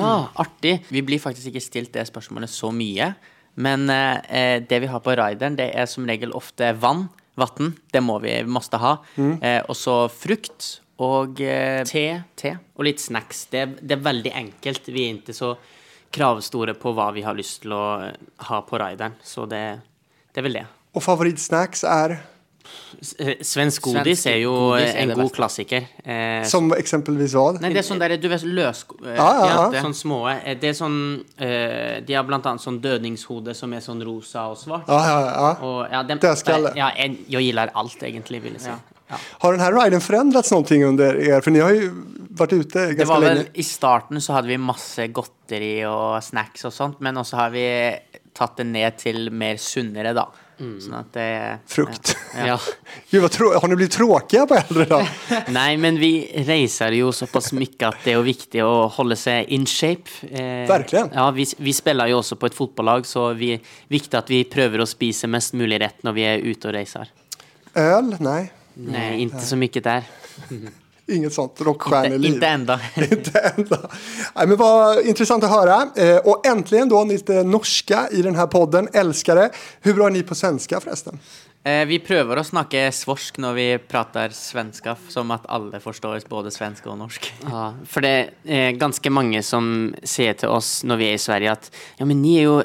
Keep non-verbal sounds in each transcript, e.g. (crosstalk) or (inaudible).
Ja, artig. Vi blir faktisk ikke stilt det spørsmålet så mye. Men eh, det vi har på rideren, det er som regel ofte vann. Vann. Det må vi måtte ha. Eh, og så frukt og eh, te, te og litt snacks. Det, det er veldig enkelt. Vi er ikke så kravstore på hva vi har lyst til å eh, ha på rideren. Så det, det er vel det. Og favoritsnacks är Eh, Svensk godis Svensk er jo godis er en det god beste. klassiker. Eh, som eksempelvis hva? Nei, det er sånn der, du vet, løs... eh, Ja, ja, ja. Sånn små. eh, Det er sånn eh, De har blant annet sånn dødningshode som er sånn rosa og svart. Ja, ja, ja. Og, ja, skal Dödskalle. Ja, jeg, jeg gillar alt, egentlig, vil jeg si. Ja. Har den här riden förändrats någonting under er? För ni har ju varit ute Det ganska var vel, länge. I starten så hadde vi masse godteri og snacks og sånt, men også har vi tatt det ned til mer sunnere, da. Sånn at det Frukt. Ja. Ja. (laughs) Gud, vad har ni blitt tråkige på eldre, da? (laughs) Nei, men vi reiser jo såpass mye at det er jo viktig å holde seg in shape. Eh, Verkligen. Ja, vi, vi spiller jo også på et fotballag, så vi er viktig at vi prøver å spise mest mulig rett når vi er ute og reiser. Øl? Nei. Nei, ikke så mye der. (laughs) inget sånt rockstjärneliv. inte enda. Inte ända. (laughs) Nej, men vad intressant att höra. Eh, och äntligen då lite norska i den här podden. Älskar det. Hur bra är ni på svenska förresten? Eh, vi prøver å snakke svorsk når vi prater svenska, som at alle forstår både svensk og norsk. (laughs) Ja, for det er ganske mange som sier til oss når vi er i Sverige at ja, men ni er jo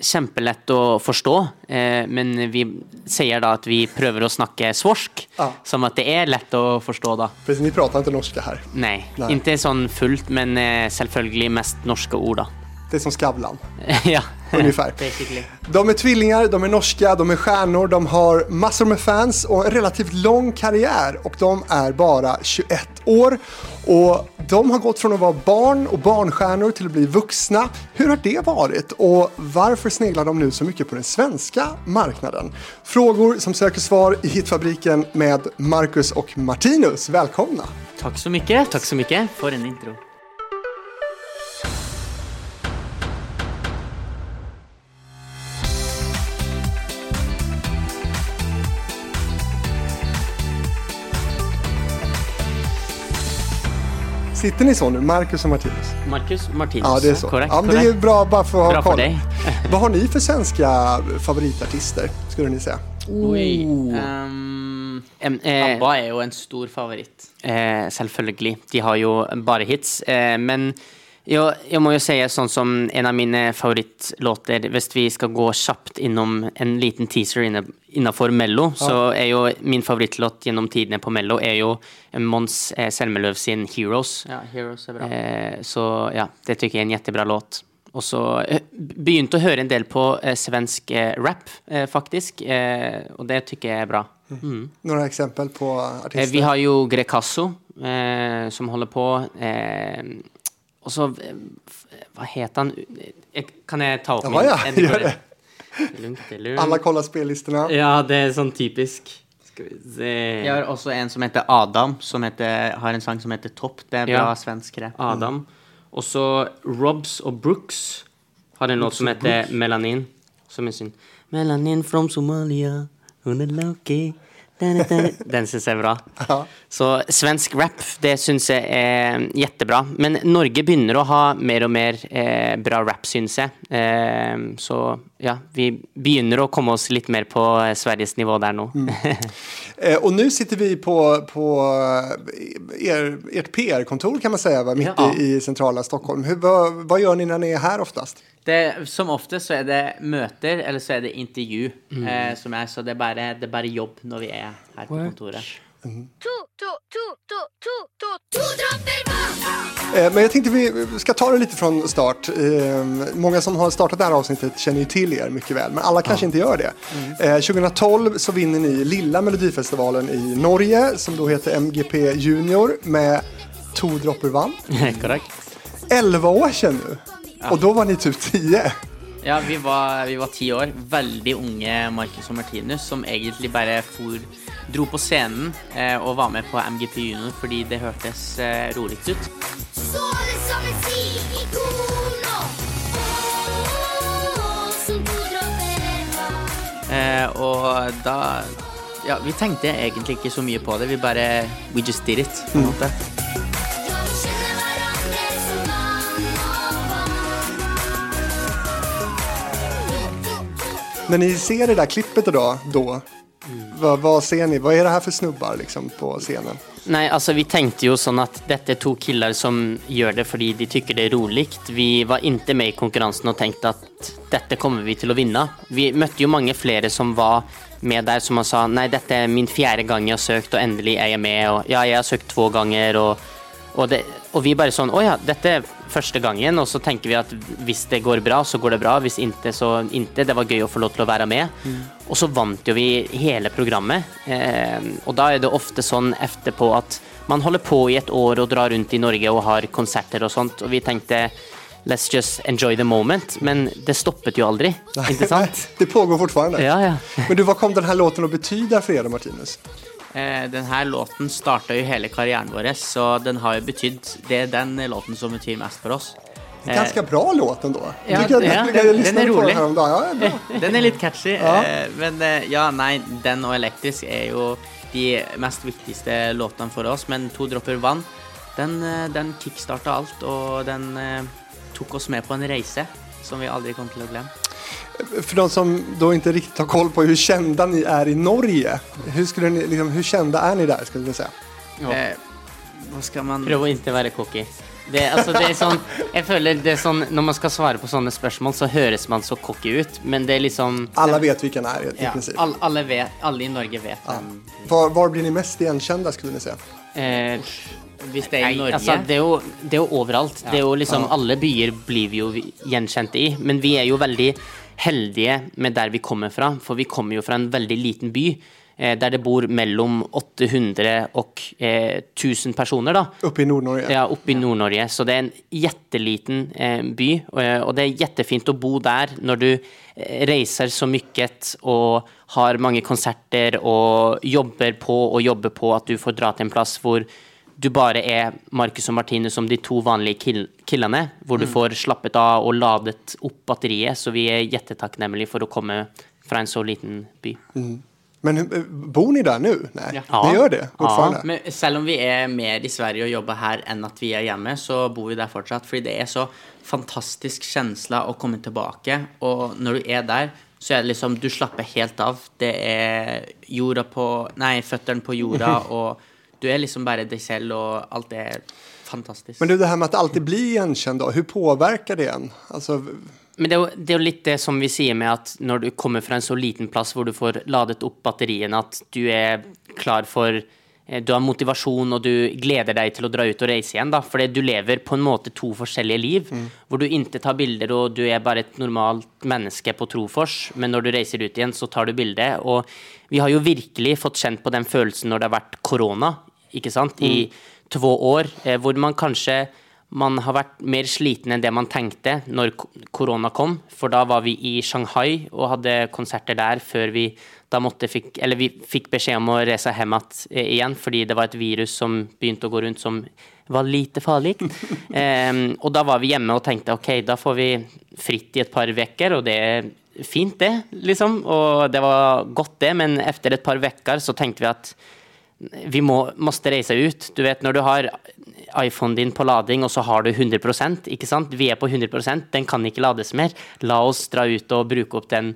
kjempelett å forstå, eh, men vi sier da at vi prøver å snakke svorsk, Ja. som at det er lett å forstå da. Precis, ni prater ikke norsk her? Nei, Nei. ikke sånn fullt, men eh, selvfølgelig mest norske ord da. Det är som Skavlan, (laughs) ja, ungefär. basically. De är tvillingar, de är norska, de är stjärnor, de har massor med fans och en relativt lång karriär och de är bara 21 år. Och de har gått från att vara barn och barnstjärnor till att bli vuxna. Hur har det varit och varför sneglar de nu så mycket på den svenska marknaden? Frågor som söker svar i Hitfabriken med Marcus och Martinus. Välkomna! Takk så mye, takk så mye för en intro. Sitter ni så nu, Marcus och Martinus? Markus Martinus. Ja, det är så. Korrekt, ja, det är bra bara för att ha koll. dig. (laughs) Vad har ni för svenska favoritartister, skulle ni säga? Oi. Um, eh, ABBA er jo en stor favoritt. Eh, selvfølgelig. De har jo bare hits. Eh, men jo, jeg må jo si sånn som en av mine favorittlåter Hvis vi skal gå kjapt innom en liten teaser innafor Mello, så er jo min favorittlåt gjennom tidene på Mello er jo Mons eh, Selmeløv sin 'Heroes'. Ja, Heroes er bra. Eh, så ja, det syns jeg er en jettebra låt. Og så eh, begynte å høre en del på eh, svensk eh, rap, eh, faktisk. Eh, og det tykker jeg er bra. Mm. Noen eksempel på artister? Vi har jo Grecasso, eh, som holder på. Eh, og så eh, Hva heter han? Eh, Kan jeg ta opp Ja, min? ja, Eh, gjør det. Lugnt, det lugnt. Alla kollar spellistorna. Ja, det er sånn typisk. Skal vi se Jeg har også en som heter Adam, som heter, har en sang som heter Topp. Det er bra Ja. svensk rap. Adam. Og så Robs og Brooks har en låt som heter Melanin. Som er sin Melanin from Somalia, hun er lucky. (laughs) Den, syns jeg er bra. Ja. Så svensk rap, det syns jeg er jettebra. Men Norge begynner å ha mer og mer eh, bra rap, syns jeg. Eh, så ja, vi begynner å komme oss litt mer på eh, Sveriges nivå der nå. Eh, (laughs) och nu sitter vi på, på eh, er, ert PR-kontor kan man säga, va? mitt Ja. i, i centrala Stockholm. Hur, vad, vad gör ni när ni är här oftast? Det, som ofte så er det møter, eller så er det intervju. Eh, som är, så det är, bara, det er bare jobb når vi er her på kontoret. To, to, to, to, to, to, to dropper vann! Eh, men jag tänkte vi ska ta det lite från start. Eh, många som har startat det här avsnittet känner ju till er mycket väl, men alla kanske inte gör det. Eh, 2012 så vinner ni lilla Melodifestivalen i Norge som då heter MGP Junior med To dropper vann. (laughs) Korrekt. 11 år sedan nu. Och då var ni typ 10. Ja, vi var, vi var ti år. Veldig unge Marcus og Martinus, som egentlig bare for, dro på scenen eh, og var med på MGP Junior fordi det hørtes eh, rolig ut. Såle som en stig i korno. Som to. Eh, og da Ja, vi tenkte egentlig ikke så mye på det. Vi bare We just did it. på en måte. När ni ser det där klippet idag, då, vad, vad ser ni? Vad är det här för snubbar liksom, på scenen? Nei, altså vi tenkte jo sånn at dette er to killer som gjør det fordi de tykker det er rolig. Vi var ikke med i konkurransen og tenkte at dette kommer vi til å vinne. Vi møtte jo mange flere som var med der som sa nei, dette er min fjerde gang jeg har søkt, og endelig er jeg med. Og ja, jeg har søkt to ganger, og, og, det, og vi bare sånn å ja, dette er første gangen. Og så tenker vi at hvis det går bra, så går det bra. Hvis ikke, så ikke. Det var gøy å få lov til å være med. Og så vant jo vi hele programmet. Eh, og da er det ofte sånn etterpå at man holder på i et år og drar rundt i Norge og har konserter og sånt, og vi tenkte Let's just enjoy the moment. Men det stoppet jo aldri, (laughs) ikke sant? Det pågår fortfarande. Ja, ja. Men du, hva kom denne låten å bety för for då, Martinus? Eh, den her låten starta jo hele karrieren vår, så den har jo betydd Det er den låten som betyr mest for oss. En ganske bra låt ändå. ja, kan, ja, den- den er rolig. Ja, det. (laughs) Den er litt catchy, Ja. eh, men eh, ja, nei, den og Elektrisk er jo de mest viktigste låtene for oss. Men To dråper vann, den, den kickstarta alt, og den tok oss med på en reise som vi aldri kommer til å glemme. För de som då inte riktigt har koll på hur kända ni är i Norge. Hur, skulle ni, liksom, hur kända är ni där skulle du säga? Eh, hva skal man Prøv å ikke være cocky. Det, altså, det er sånn, jeg føler det er sånn, Når man skal svare på sånne spørsmål, så høres man så cocky ut, men det er liksom Alla vet hvem ni er, i, ja, princip. all, alle, vet, alle i Norge vet hvem Hvor, hvor blir ni mest gjenkjente, skulle ni si? eh, Hvis det er i Nei, Norge altså, det, er jo, det er jo overalt. Det er jo liksom, Alle byer blir vi jo gjenkjente i, men vi er jo veldig heldige med der vi kommer fra. For vi kommer jo fra en veldig liten by. Eh, der det bor mellom 800 og eh, 1000 personer. da. Oppe i Nordnorge? Ja, oppe i Nord-Norge. Så det er en jätteliten eh, by, og, eh, og det er jettefint å bo der når du eh, reiser så mye og har mange konserter og jobber på og jobber på at du får dra til en plass hvor du bare er Marcus og Martine som de to vanlige kill killene, hvor du får slappet av og ladet opp batteriet, så vi er jättetakknemlige for å komme fra en så liten by. Men bor ni der nå? Nei, Ja. ni gjør det Ja. Men selv om vi er mer i Sverige og jobber her enn at vi er hjemme, så bor vi der fortsatt. Fordi det er så fantastisk kjensle å komme tilbake. Og når du er der, så er det liksom Du slapper helt av. Det er jorda på Nei, føttene på jorda, (laughs) og du er liksom bare deg selv, og alt er fantastisk. Men du, det her med att alltid bli gjenkjent, da, hvordan påverkar det en? Altså Men det er, jo, det er jo litt det som vi sier med at når du kommer fra en så liten plass hvor du får ladet opp batteriene, at du er klar for Du har motivasjon, og du gleder deg til å dra ut og reise igjen. da, Fordi du lever på en måte to forskjellige liv, hvor du ikke tar bilder, og du er bare et normalt menneske på Trofors, men når du reiser ut igjen, så tar du bilde. Og vi har jo virkelig fått kjent på den følelsen når det har vært korona, ikke sant, i to år, eh, hvor man kanskje man har vært mer sliten enn det man tenkte når korona kom. For da var vi i Shanghai og hadde konserter der før vi da måtte fikk, eller vi fikk beskjed om å reise hjem eh, igjen fordi det var et virus som begynte å gå rundt som var lite farlig. (laughs) Em, og da var vi hjemme og tenkte ok, da får vi fritt i et par uker, og det er fint, det, liksom. Og det var godt, det, men etter et par uker så tenkte vi at vi må, måtte reise ut. Du vet når du har iPhonen din på lading, og så har du 100% ikke sant? Vi er på 100% den kan ikke lades mer. La oss dra ut og bruke opp den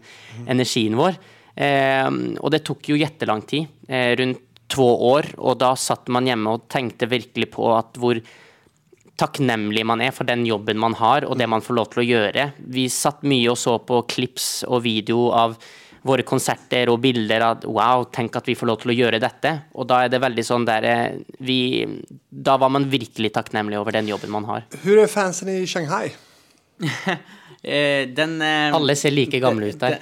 energien vår. Eh, og det tok jo jettelang tid, eh, rundt to år, og da satt man hjemme og tenkte virkelig på at hvor takknemlig man er for den jobben man har, og det man får lov til å gjøre. Vi satt mye og så på klips og video av våre konserter og bilder av wow, tenk at vi får lov til å gjøre dette. Og da er det veldig sånn der eh, vi Da var man virkelig takknemlig over den jobben man har. Hvordan er fansen i Shanghai? (laughs) Eh, den eh, Alle ser like gamle ut der.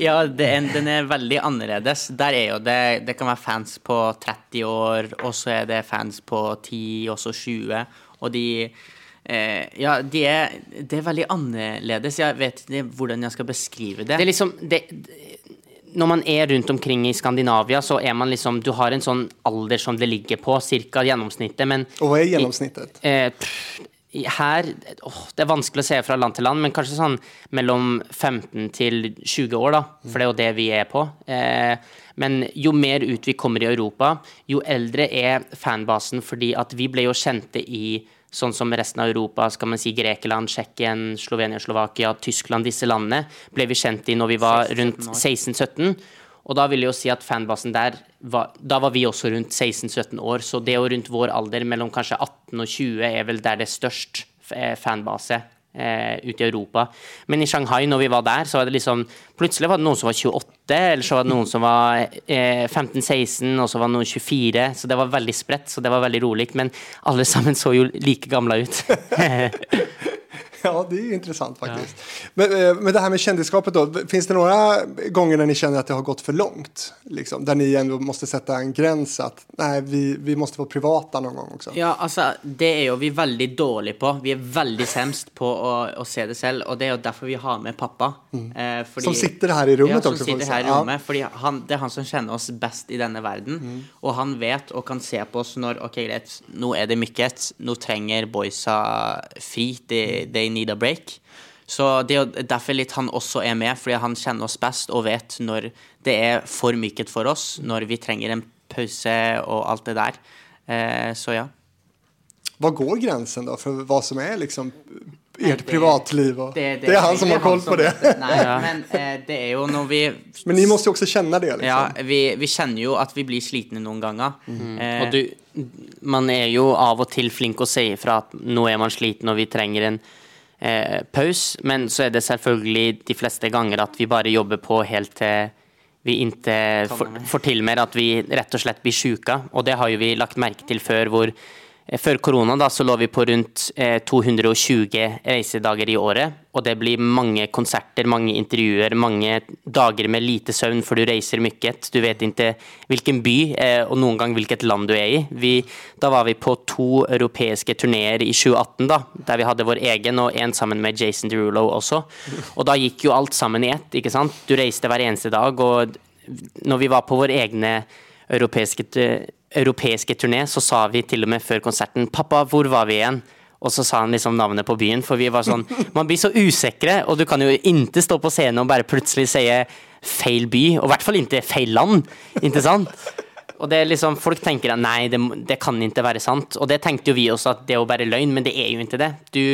Ja, det er, den er veldig annerledes. Der er jo det Det kan være fans på 30 år, og så er det fans på 10, og så 20. Og de eh, Ja, det er, det er veldig annerledes. Jeg vet ikke hvordan jeg skal beskrive det. Det er liksom det, Når man er rundt omkring i Skandinavia, så er man liksom Du har en sånn alder som det ligger på, ca. gjennomsnittet, men Og hva er gjennomsnittet? I, Eh, pff, her åh, Det er vanskelig å se fra land til land, men kanskje sånn mellom 15 til 20 år, da. For det er jo det vi er på. Eh, men jo mer ut vi kommer i Europa, jo eldre er fanbasen, fordi at vi ble jo kjente i sånn som resten av Europa, skal man si Grekeland, Tsjekkia, Slovenia, Slovakia, Tyskland, disse landene, ble vi kjent i når vi var rundt 16-17. Og da vil jeg jo si at fanbasen der var, Da var vi også rundt 16-17 år, så det er rundt vår alder, mellom kanskje 18 og 20, er vel der det er størst eh, fanbase eh, ute i Europa. Men i Shanghai, når vi var der, så var det liksom Plutselig var det noen som var 28, eller så var det noen som var eh, 15-16, og så var det noen 24. Så det var veldig spredt, så det var veldig rolig. Men alle sammen så jo like gamle ut. (laughs) (laughs) Ja, det är intressant faktiskt. Men, eh, men det här med kändisskapet då, finns det några gånger när ni känner att det har gått för långt? Liksom, där ni ändå måste sätta en gräns att nej, vi, vi måste vara privata någon gång också. Ja, altså, det er jo vi veldig dårlige på. Vi er veldig semst på å, å se det selv, og det er jo derfor vi har med pappa. Eh, fordi- Som sitter här i rummet ja, som också, får sitter her i. Ja. rommet, fordi han, det er han som kjenner oss best i denne verden. Og han vet og kan se på oss når Ok, greit, nå er det mykket. Nå trenger boysa fri. det they need a break. Så det er derfor litt han også er med, fordi han kjenner oss best og vet når det er for myket for oss, når vi trenger en pause og alt det der. Eh, så ja. Hva går grensen da for hva som er liksom ert det- privatliv? Og... det, er han som har koll på det. (laughs) Nei, men eh, det er jo når vi Men ni må jo også kjenne det liksom. Ja, vi, vi kjenner jo at vi blir slitne noen ganger. Eh, Og du, man er jo av og til flink å si ifra at nå er man sliten og vi trenger en eh, pause, men så er det selvfølgelig de fleste ganger at vi bare jobber på helt til vi ikke for, får til mer, at vi rett og slett blir sjuka. Og det har jo vi lagt merke til før, hvor før korona da, så lå vi på rundt eh, 220 reisedager i året, og det blir mange konserter, mange intervjuer, mange dager med lite søvn, for du reiser mye. Du vet ikke hvilken by, eh, og noen gang hvilket land du er i. Vi, da var vi på to europeiske turneer i 2018, da, der vi hadde vår egen, og en sammen med Jason Derulo også. Og da gikk jo alt sammen i ett, ikke sant. Du reiste hver eneste dag, og når vi var på vår egne europeiske, europeiske turné, så sa vi til og med før konserten 'Pappa, hvor var vi igjen?' Og så sa han liksom navnet på byen, for vi var sånn (laughs) Man blir så usikre, og du kan jo ikke stå på scenen og bare plutselig si feil by, og i hvert fall ikke feil land, ikke sant? Og det er liksom, Folk tenker at nei, det, det kan ikke være sant. Og det tenkte jo vi også, at det er jo bare løgn, men det er jo ikke det. Du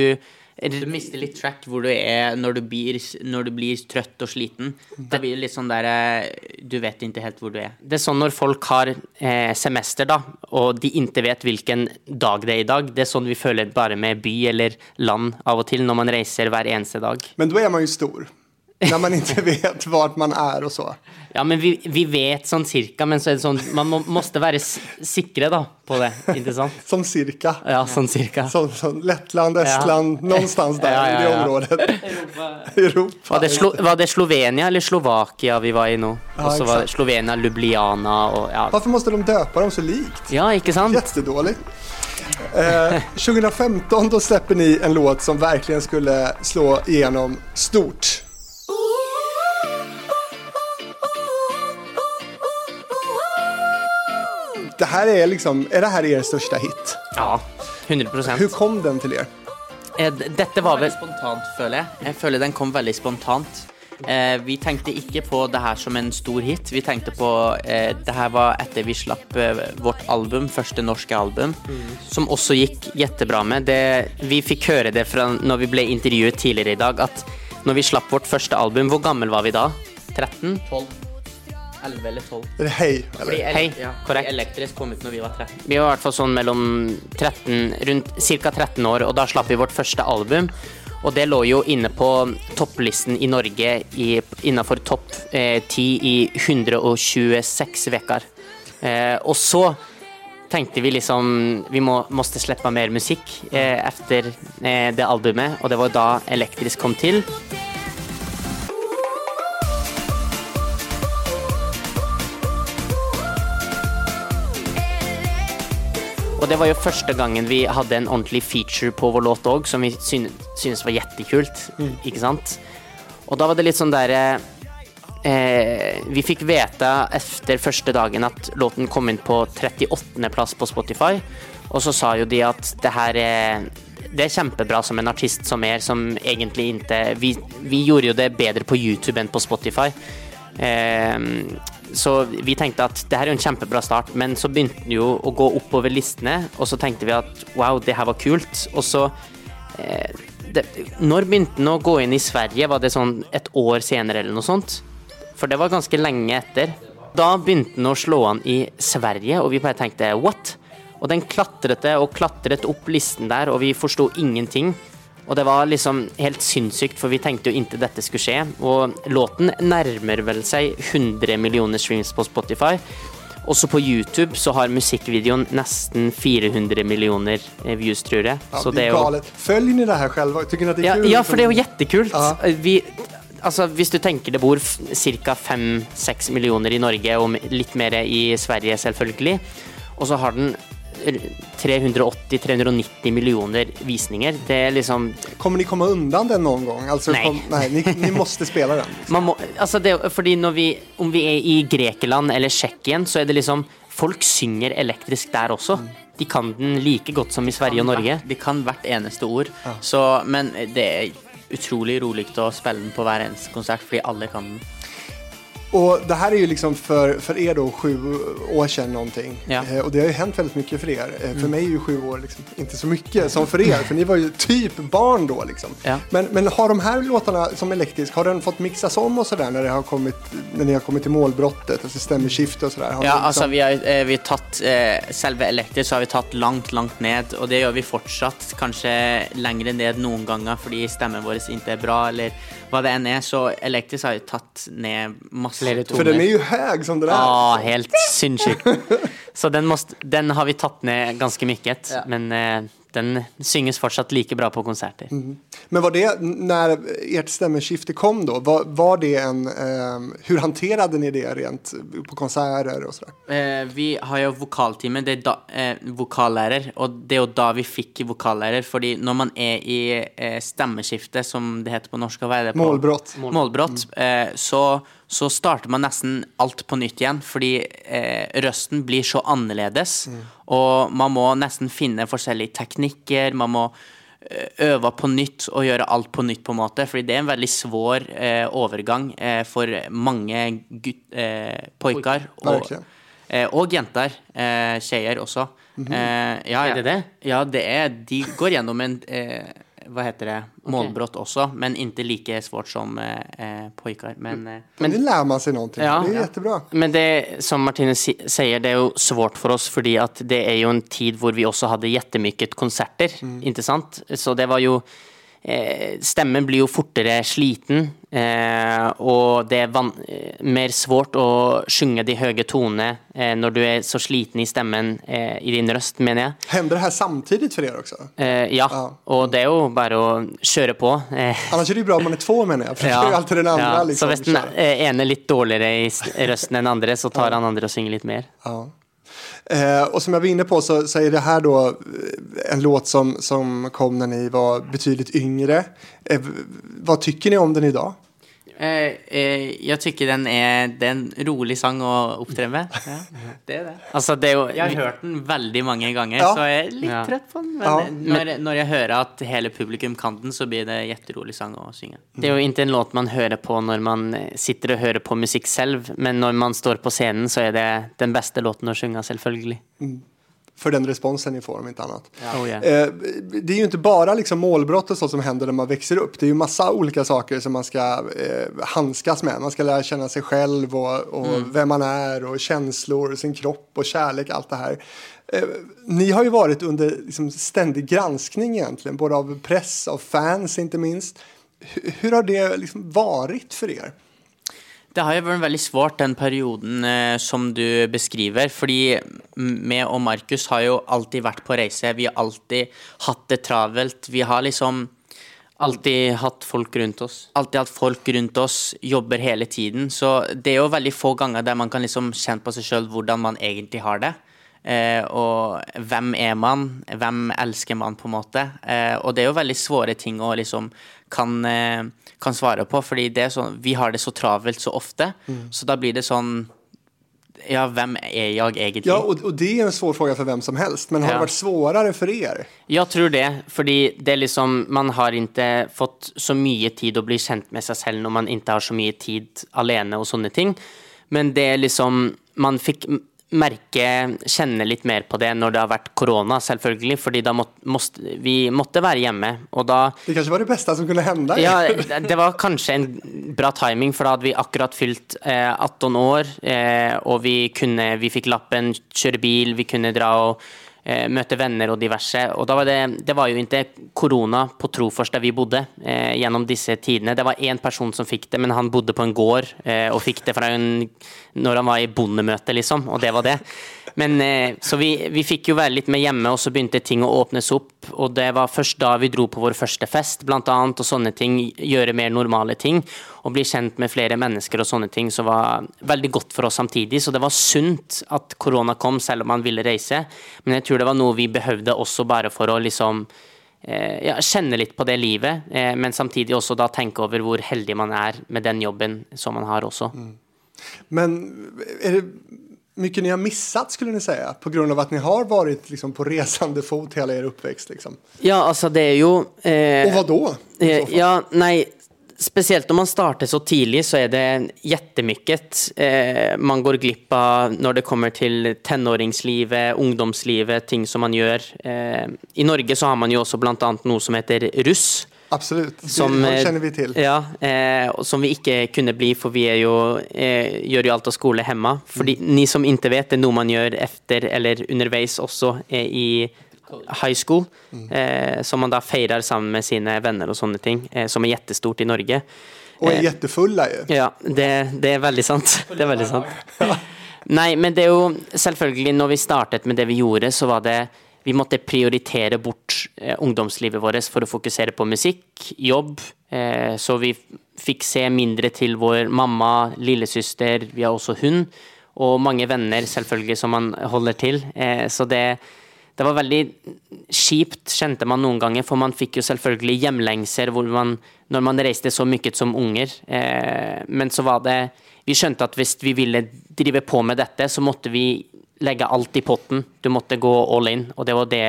du mister litt track hvor du er når du blir, når du blir trøtt og sliten. Da blir det litt sånn der eh, Du vet ikke helt hvor du er. Det er sånn når folk har eh, semester, da, og de ikke vet hvilken dag det er i dag. Det er sånn vi føler bare med by eller land av og til når man reiser hver eneste dag. Men da er man jo stor. (laughs) När man inte vet vart man är och så. Ja, men vi, vi vet sånn cirka, men så er det sånn Man må, måste være sikre da, på det, ikke sant? Som (laughs) cirka. Ja, sånn cirka. Som, som Lettland, Estland, någonstans der (laughs) Ja, ja, i det området. Europa. Var det, Slo var det Slovenia eller Slovakia vi var i nå? Ja, Og så var det. Slovenia, Ljubljana og ja. Varför måste de döpa dem så likt? Ja, ikke sant? Jättedåligt. Eh, 2015 då släpper ni en låt som verkligen skulle slå igenom stort. Det her er liksom, Er det her deres største hit? Ja, 100% Hur kom den til er? Eh, Dette var vel spontant, føler jeg. Jeg føler den kom veldig spontant. Eh, vi tenkte ikke på det her som en stor hit. Vi tenkte på eh, Det her var etter vi slapp eh, vårt album, første norske album, som også gikk jettebra med. Det, vi fikk høre det fra når vi ble intervjuet tidligere i dag, at når vi slapp vårt første album, hvor gammel var vi da? 13? 12. 11 eller 12. Eller hei. Eller? Fordi, Hei, ja, korrekt. fordi Elektrisk kom ut når vi var 13. Vi var i hvert fall sånn mellom 13, rundt ca. 13 år, og da slapp vi vårt første album. Og det lå jo inne på topplisten i Norge i, innenfor topp eh, 10 i 126 uker. Eh, og så tenkte vi liksom Vi må, måtte slippe mer musikk eh, etter eh, det albumet, og det var da Elektrisk kom til. Og det var jo første gangen vi hadde en ordentlig feature på vår låt òg, som vi syn syntes var jettekult. Ikke sant? Og da var det litt sånn derre eh, Vi fikk vite etter første dagen at låten kom inn på 38.-plass på Spotify, og så sa jo de at det her er det er kjempebra som en artist som er, som egentlig ikke vi, vi gjorde jo det bedre på YouTube enn på Spotify. Eh, så vi tenkte at det her er jo en kjempebra start, men så begynte den jo å gå oppover listene, og så tenkte vi at wow, det her var kult. Og så eh, det, Når begynte den å gå inn i Sverige? Var det sånn et år senere eller noe sånt? For det var ganske lenge etter. Da begynte den å slå an i Sverige, og vi bare tenkte what? Og den klatret det og klatret opp listen der, og vi forsto ingenting. Og det var liksom helt sinnssykt, for vi tenkte jo inntil dette skulle skje. Og låten nærmer vel seg 100 millioner streams på Spotify. Også på YouTube så har musikkvideoen nesten 400 millioner eh, views, tror jeg. Ja, så det er galet. Følger ni det her selv? Att det är ja, kul? ja, for det er jo jättekult. Ja. Vi, altså, hvis du tenker det bor ca. 5-6 millioner i Norge, og litt mer i Sverige, selvfølgelig, og så har den 380-390 millioner visninger. Det er liksom Kommer ni komme undan den noen gang? Altså, nei. Kom, nei ni, ni måste spela den. (laughs) man må, altså det, fordi når vi, Om vi er i Grekeland eller Tsjekkien, så er det liksom Folk synger elektrisk der også. De kan den like godt som i Sverige og Norge. De kan hvert eneste ord. Så, men det er utrolig rolig å spille den på hver eneste konsert, fordi alle kan den. Och det här är ju liksom för, för er då sju år sedan någonting. Ja. Eh, och det har ju hänt väldigt mycket för er. Eh, För mig är ju sju år liksom inte så mycket som för er. För ni var ju typ barn då liksom. Ja. Men, men har de här låtarna som elektrisk, har den fått mixas om och sådär när, det har kommit, när ni har kommit till målbrottet? Alltså stämmeskifte och sådär? Ja, liksom... liksom- vi har, eh, vi har tatt eh, Selve elektrisk så har vi tatt langt, langt ned, og det gjør vi fortsatt. Kanskje lengre ned noen ganger fordi stemmen vår ikke er bra, eller hva det enn er. Så elektrisk har jo tatt ned masse Flere For den er jo høy som den er. Ja, helt sinnssykt. Så den, måste, den har vi tatt ned ganske mye, Ja. men eh, den synges fortsatt like bra på konserter. Men var det, når ert stemmeskifte kom da, var, var det en, ehm, hur håndterte ni det rent på konserter og sånn? Eh, vi har jo vokaltime, det er da, eh, vokallærer, og det er jo da vi fikk vokallærer. Fordi når man er i eh, stemmeskifte, som det heter på norsk, hva er det på? Målbrott. Målbrott. Eh, så, så starter man nesten alt på nytt igjen, fordi eh, røsten blir så annerledes. Og man må nesten finne forskjellige teknikker, man må eh, øve på nytt og gjøre alt på nytt, på en måte. Fordi det er en veldig svår eh, overgang eh, for mange gutt, eh, poikar. Og, eh, og jenter. Eh, tjejer også. eh, ja, ja. Er det det? Ja, det er De går gjennom en eh, hva heter det, målbrott også, men ikke like svårt som eh, pojker. poikar. Men, mm. Men det lærer man seg noe. Ja. det er kjempebra. Ja. Men det som Martine sier, det er jo svårt for oss, fordi at det er jo en tid hvor vi også hadde jettemykket konserter, ikke sant? Så det var jo eh, Stemmen blir jo fortere sliten, eh, og det er eh, mer svårt å synge de høye tonene eh, når du er så sliten i stemmen, eh, i din røst, mener jeg. Hender det her samtidig for dere også? Eh, ja, Ja. og det er jo bare å kjøre på. Eh, Annars är det bra om man är två jeg. For ja. det er alltid den andre, ja. liksom. Så hvis den eh, ene er litt dårligere i røsten enn andre, så tar han andre og synger litt mer. Ja. Eh, och som jag var inne på så, så är det här då eh, en låt som, som kom när ni var betydligt yngre. Eh, vad tycker ni om den idag? Eh, eh, jeg tykker den er, det er en rolig sang å opptre med. Ja, det det. Altså, det jo Jeg har hørt den veldig mange ganger, Ja. så jeg er litt Ja. trøtt på den. Men når, når jeg hører at hele publikum kan den, så blir det jetterolig sang å synge. Det er jo ikke en låt man hører på når man eh, sitter og hører på musikk selv, men når man står på scenen, så er det den beste låten å synge, selvfølgelig. För den responsen ni får om inte annat. Oh, yeah. Eh, det är ju inte bara liksom målbrott och sånt som händer när man växer upp. Det är ju massa olika saker som man ska eh, handskas med. Man ska lära känna sig själv och, och vem man är och känslor, sin kropp och kärlek, allt det här. Eh, ni har ju varit under liksom, ständig granskning egentligen, både av press, av fans inte minst. Hur, hur har det liksom varit för er? Det har jo vært veldig svårt, den perioden eh, som du beskriver. Fordi meg og Markus har jo alltid vært på reise. Vi har alltid hatt det travelt. Vi har liksom Alltid hatt folk rundt oss. alltid hatt folk rundt oss, jobber hele tiden. Så det er jo veldig få ganger der man kan liksom kjenne på seg sjøl hvordan man egentlig har det. Eh, og hvem er man? Hvem elsker man, på en måte? Eh, og det er jo veldig svåre ting å liksom kan, eh, kan svare på, fordi det sånn, vi har det så travelt så ofte. Så da blir det sånn Ja, hvem er jeg egentlig? Ja, og, og det er en svår fråga for hvem som helst, men har Ja. det vært svårare for dere? Jeg tror det, fordi det er liksom Man har ikke fått så mye tid å bli kjent med seg selv når man ikke har så mye tid alene og sånne ting. Men det er liksom Man fikk merke, kjenne litt mer på det når det har vært korona, selvfølgelig. Fordi da måtte, måtte, vi måtte være hjemme. Og da Det kanskje var det beste som kunne hende? Ja, det var kanskje en bra timing, for da hadde vi akkurat fylt eh, 18 år, eh, og vi kunne Vi fikk lappen, kjøre bil, vi kunne dra og møte venner og diverse. Og var det Det var jo ikke korona på Trofors der vi bodde eh, gjennom disse tidene. Det var én person som fikk det, men han bodde på en gård eh, og fikk det fra en når han var i bondemøte, liksom, og det var det. Men eh, Så vi, vi fikk jo være litt med hjemme, og så begynte ting å åpnes opp. Og det var først da vi dro på vår første fest, blant annet, og sånne ting. Gjøre mer normale ting. Og bli kjent med flere mennesker og sånne ting som var veldig godt for oss samtidig. Så det var sunt at korona kom, selv om man ville reise. Men jeg tror det var noe vi behøvde også bare for å liksom eh, ja, kjenne litt på det livet, eh, men samtidig også da tenke over hvor heldig man er med den jobben som man har også. Men er det mycket ni har missat skulle ni säga? På grund av att ni har varit liksom, på resande fot hela er uppväxt. Liksom. Ja, altså det er jo eh, Och vad då? Eh. Ja, nej, Spesielt når man starter så tidlig, så er det jettemykket eh, man går glipp av når det kommer til tenåringslivet, ungdomslivet, ting som man gjør. Eh, I Norge så har man jo også annet noe som heter russ. Absolut, det Som, eh, känner vi til. Ja, eh, som vi ikke kunne bli, for vi er jo, eh, gjør jo alt av skole hjemme. Fordi ni som ikke vet, det er noe man gjør efter eller underveis også eh, i high school. Eh, som man da feirer sammen med sine venner og sånne ting, eh, som er jättestort i Norge. Og er eh, jättefulla. Ja, det, det er veldig sant. (laughs) Det er veldig sant. Nei, men det er jo selvfølgelig Når vi startet med det vi gjorde, så var det Vi måtte prioritere bort eh, ungdomslivet vårt for å fokusere på musikk, jobb. Eh, så vi fikk se mindre til vår mamma, lillesøster, vi har også hund. Og mange venner, selvfølgelig, som man holder til. Eh, så det det var veldig kjipt, kjente man noen ganger, for man fikk jo selvfølgelig hjemlengser man, når man reiste så mye som unger. Eh, men så var det Vi skjønte at hvis vi ville drive på med dette, så måtte vi legge alt i potten. Du måtte gå all in, og det var det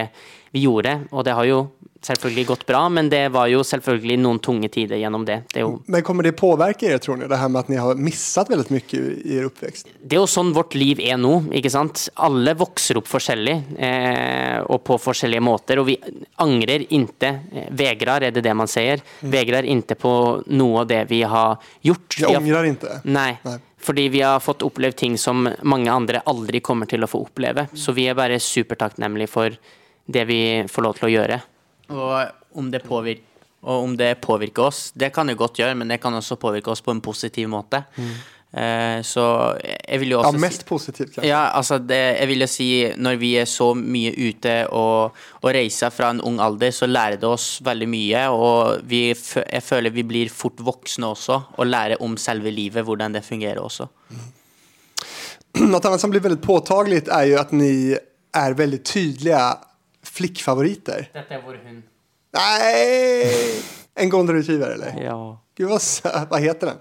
vi gjorde. Og det har jo selvfølgelig gått bra, men det var jo selvfølgelig noen tunge tider gjennom det. Det jo Men kommer det påvirke dere, tror dere, Det her med at ni har missat veldig mye i deres oppvekst? Det er jo sånn vårt liv er nå. ikke sant? Alle vokser opp forskjellig eh, og på forskjellige måter. Og vi angrer ikke. Eh, vegrar, er det det man sier? Vegrar ikke på noe av det vi har gjort. Vi angrer ikke? inte. nei, Nei. fordi vi har fått opplevd ting som mange andre aldri kommer til å få oppleve. Så vi er bare supertakknemlige for det vi får lov til å gjøre. Og om det påvirker og om det påvirker oss, det kan det godt gjøre, men det kan også påvirke oss på en positiv måte. Eh, så jeg vil jo Ja, også mest positivt kanskje. Ja, altså det, jeg vil jo si når vi er så mye ute og, og reiser fra en ung alder, så lærer det oss veldig mye. Og vi, jeg føler vi blir fort voksne også, og lærer om selve livet, hvordan det fungerer også. Mm. (clears throat) Noe annet som blir veldig påtagelig, er jo at ni er veldig tydliga flickfavoriter. Dette er vår hund. Nej! En golden retriever eller? Ja. Gud vad söt. Vad heter den?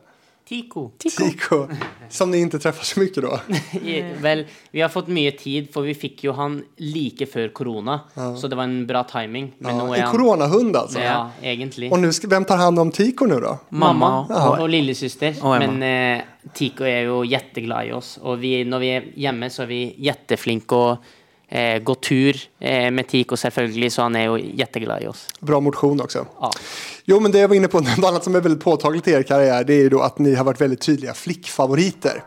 Tico. Tico. Som ni inte träffar så mycket då. I- Vel, vi har fått mye tid, for vi fikk jo han like før korona. Så det var en bra timing. Men Ja, en han coronahund alltså. Ja, egentlig. Och nu ska, vem tar hand om Tico nu då? Mamma Mamma. og, og lillesøster. Og Men eh, Tico er jo jetteglad i oss. Og vi, når vi er hjemme, så er vi jetteflinke å eh, gå tur eh, med Tico, selvfølgelig, så han er jo jetteglad i oss. Bra motion också. Ja. Jo, men det jag var inne på, (laughs) något annat som är väldigt påtagligt i er karriär, det är ju då att ni har varit väldigt tydliga flickfavoriter.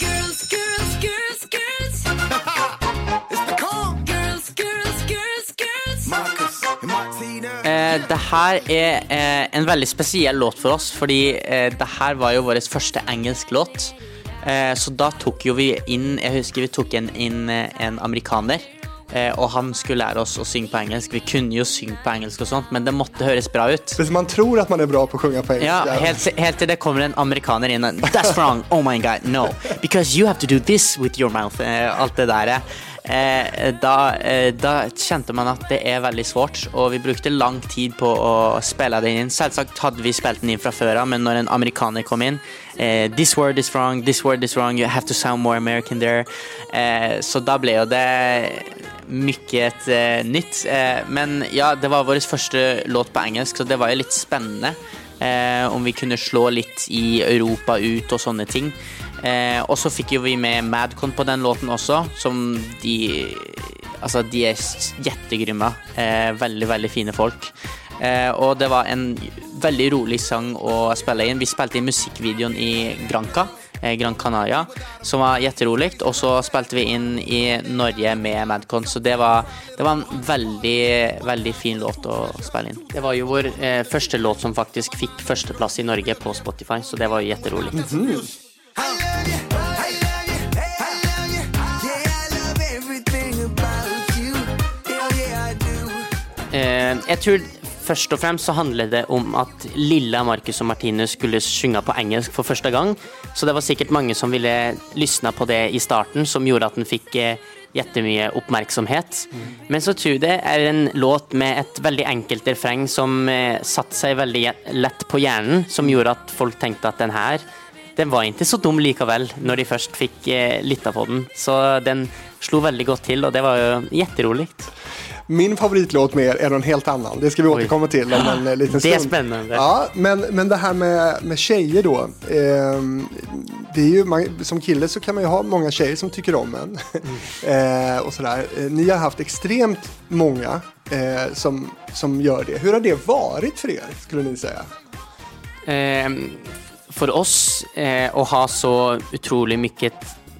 Girls, girls, girls, girls. (laughs) It's the calm. Girls, girls, girls, girls. Marcus and Martina. Eh, det her er eh, en veldig spesiell låt for oss, fordi eh, det her var jo vår første engelsk låt. Eh, så da tok jo vi inn Jeg husker vi tok en, inn eh, en amerikaner. Eh, og han skulle lære oss å synge på engelsk. Vi kunne jo synge på engelsk, og sånt, men det måtte høres bra ut. Hvis man tror at man er bra på å synge på engelsk. Ja, helt, helt til det kommer en amerikaner inn That's wrong! Oh my god, no! Because you have to do this with your mouth. Alt det der. Eh, da, eh, da kjente man at det er veldig svårt, og vi brukte lang tid på å spille den inn. Selvsagt hadde vi spilt den inn fra før av, men når en amerikaner kom inn eh, This word is wrong, this word is wrong, you have to sound more American there. Eh, så da ble jo det mye nytt. Men ja, det var vår første låt på engelsk, så det var jo litt spennende. Om vi kunne slå litt i Europa ut og sånne ting. Eh, og så fikk jo vi med Madcon på den låten også, som de Altså, de er jettegrymme. Eh, veldig, veldig fine folk. Eh, og det var en veldig rolig sang å spille inn. Vi spilte inn musikkvideoen i Granca. eh, Gran Canaria, som var jetterolig. Og så spilte vi inn i Norge med Madcon, så det var, det var en veldig, veldig fin låt å spille inn. Det var jo vår eh, første låt som faktisk fikk førsteplass i Norge på Spotify, så det var jo jetterolig. Mm love you. I love you. I love you. Yeah, I love everything about you. Hell yeah, I do. Eh, jeg tror først og fremst så handler det om at lilla Marcus og Martinus skulle synge på engelsk for første gang, så det var sikkert mange som ville lysne på det i starten, som gjorde at den fikk eh, jettemye oppmerksomhet. Men så tror jeg det er en låt med et veldig enkelt refreng som eh, satte seg veldig lett på hjernen, som gjorde at folk tenkte at den her den var ikke så dum likevel, når de først fikk eh, lytta på den. Så den slo veldig godt til, og det var jo jätterolig. Min favoritlåt med er är någon helt annen. Det skal vi återkomma til om en liten liten (laughs) Det er stund. spännande. Ja, men, men det her med, med tjejer då. Eh, det är ju, man, som kille så kan man ju ha många tjejer som tycker om en. (laughs) eh, och sådär. Eh, ni har haft extremt många eh, som, som gör det. Hur har det varit för er, skulle ni säga? For oss eh, å ha så utrolig mye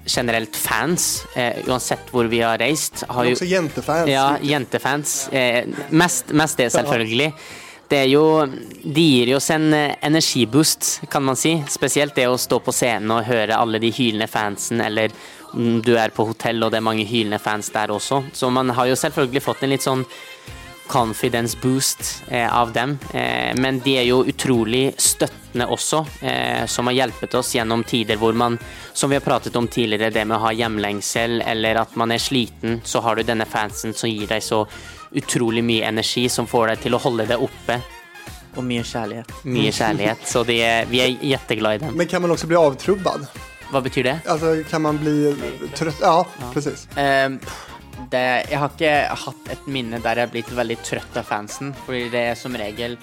generelt fans, eh, uansett hvor vi har reist, har jo Også jentefans. Ja, jentefans. Eh, mest, mest det, selvfølgelig. Det er jo De gir oss en eh, energiboost, kan man si. Spesielt det å stå på scenen og høre alle de hylende fansen, eller om du er på hotell og det er mange hylende fans der også. Så man har jo selvfølgelig fått en litt sånn confidence boost eh, av dem. Eh, men de er jo utrolig støttende også, eh, som har hjulpet oss gjennom tider hvor man, som vi har pratet om tidligere, det med å ha hjemlengsel eller at man er sliten, så har du denne fansen som gir deg så utrolig mye energi, som får deg til å holde det oppe. Og mye kjærlighet. Mye (laughs) kjærlighet. Så de er, vi er jetteglad i dem. Men kan man også bli avtrubbad? Hva betyr det? Altså, kan man bli trøtt? Ja, precis. Eh, det, jeg har ikke hatt et minne der jeg har blitt veldig trøtt av fansen, fordi det er som regel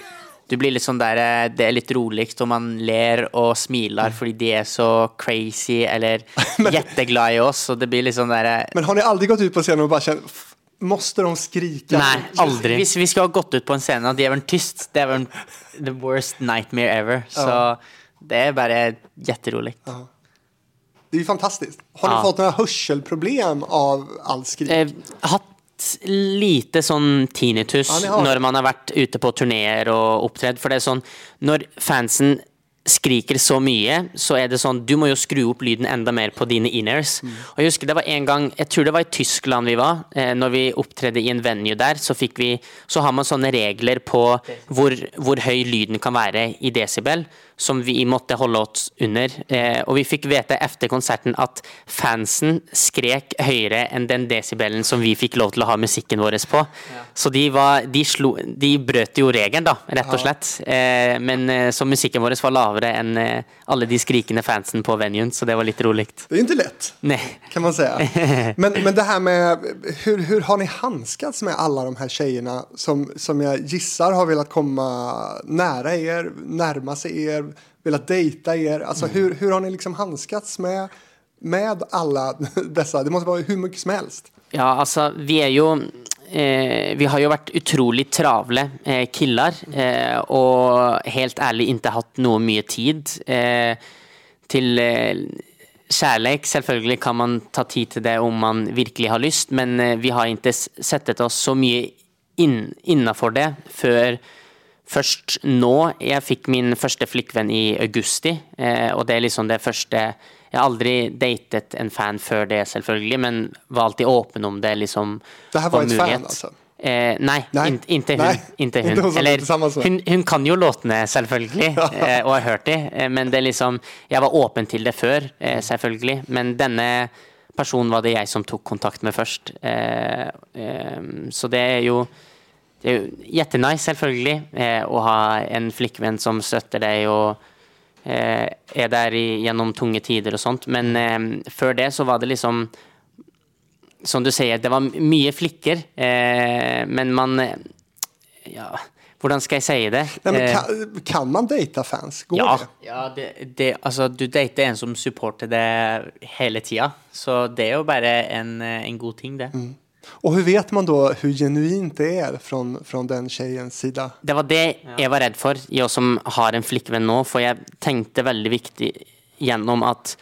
du blir litt sånn der eh, Det er litt rolig, og man ler og smiler fordi de er så crazy eller (laughs) jetteglad i oss, og det blir litt sånn der eh, Men har ni aldri gått ut på scenen og bare kjent "F- måste de skrike? Nei, aldri. Hvis vi skulle ha gått ut på en scene og de vært tyst, det er vel the worst nightmare ever. Så det er bare jetterolig. Det är ju fantastiskt. Har du Ja. fått några hörselproblem av all skrik? Eh, hatt lite sånn tinnitus Ja, har når man har vært ute på turneer og opptredd. For det er sånn, når fansen skriker så mye, så er det sånn Du må jo skru opp lyden enda mer på dine inners. Mm. Og jeg husker det var en gang Jeg tror det var i Tyskland vi var. Eh, når vi opptredde i en venue der, så fikk vi Så har man sånne regler på hvor, hvor høy lyden kan være i desibel, som vi måtte holde oss under. Eh, og vi fikk vite etter konserten at fansen skrek høyere enn den desibelen som vi fikk lov til å ha musikken vår på. Så de, var, de, slo, de brøt jo regelen, da, rett og slett. Eh, men eh, så musikken vår var lavere enn alle de skrikende fansen på venuen, så det var litt rolig. Det er jo ikke lett, Nei. kan man si. (laughs) Men, men det her med, hur, hur har ni handskats med alle de her jentene som, som jeg gissar har villet komme nære er, nærme seg er, velat dejta er? Alltså hur, hur har ni liksom handskats med, med alla (laughs) dessa? Det måste vara hur mycket som helst. Ja, altså, vi er jo eh, Vi har jo vært utrolig travle eh, killar, eh, og helt ærlig ikke hatt noe mye tid eh, til eh, kjærleik. Selvfølgelig kan man ta tid til det om man virkelig har lyst, men eh, vi har ikke sett settet oss så mye inn, innafor det før først nå. Jeg fikk min første flikkvenn i augusti, eh, og det er liksom det første Jeg har aldri datet en fan før det, selvfølgelig, men var alltid åpen om det liksom Det her var et fan altså? Eh, nei, Nei. in, inte hun. Nei. Hun. (laughs) hun Eller, hun, hun kan jo låtene, selvfølgelig, (laughs) eh, og har hørt de, eh, men det er liksom Jeg var åpen til det før, eh, selvfølgelig, men denne personen var det jeg som tok kontakt med først. Så det er jo det er jo jettenice, selvfølgelig, eh, å ha en flikkvenn som støtter deg og eh, er der i, gjennom tunge tider og sånt. Men eh, før det så var det liksom Som du sier, det var mye flikker, eh, men man eh, Ja, Hvordan skal jeg si det? Nei, men Eh, kan, kan man date fans? Går Ja. det? Ja, det, det, altså, du dater en som supporter det hele tida, så det er jo bare en, en god ting, det. Och hvordan vet man da hvor genuint det er fra från den tjejens sida? Det var det jeg var redd for, jeg som har en flikkevenn nå. For jeg tenkte veldig viktig gjennom at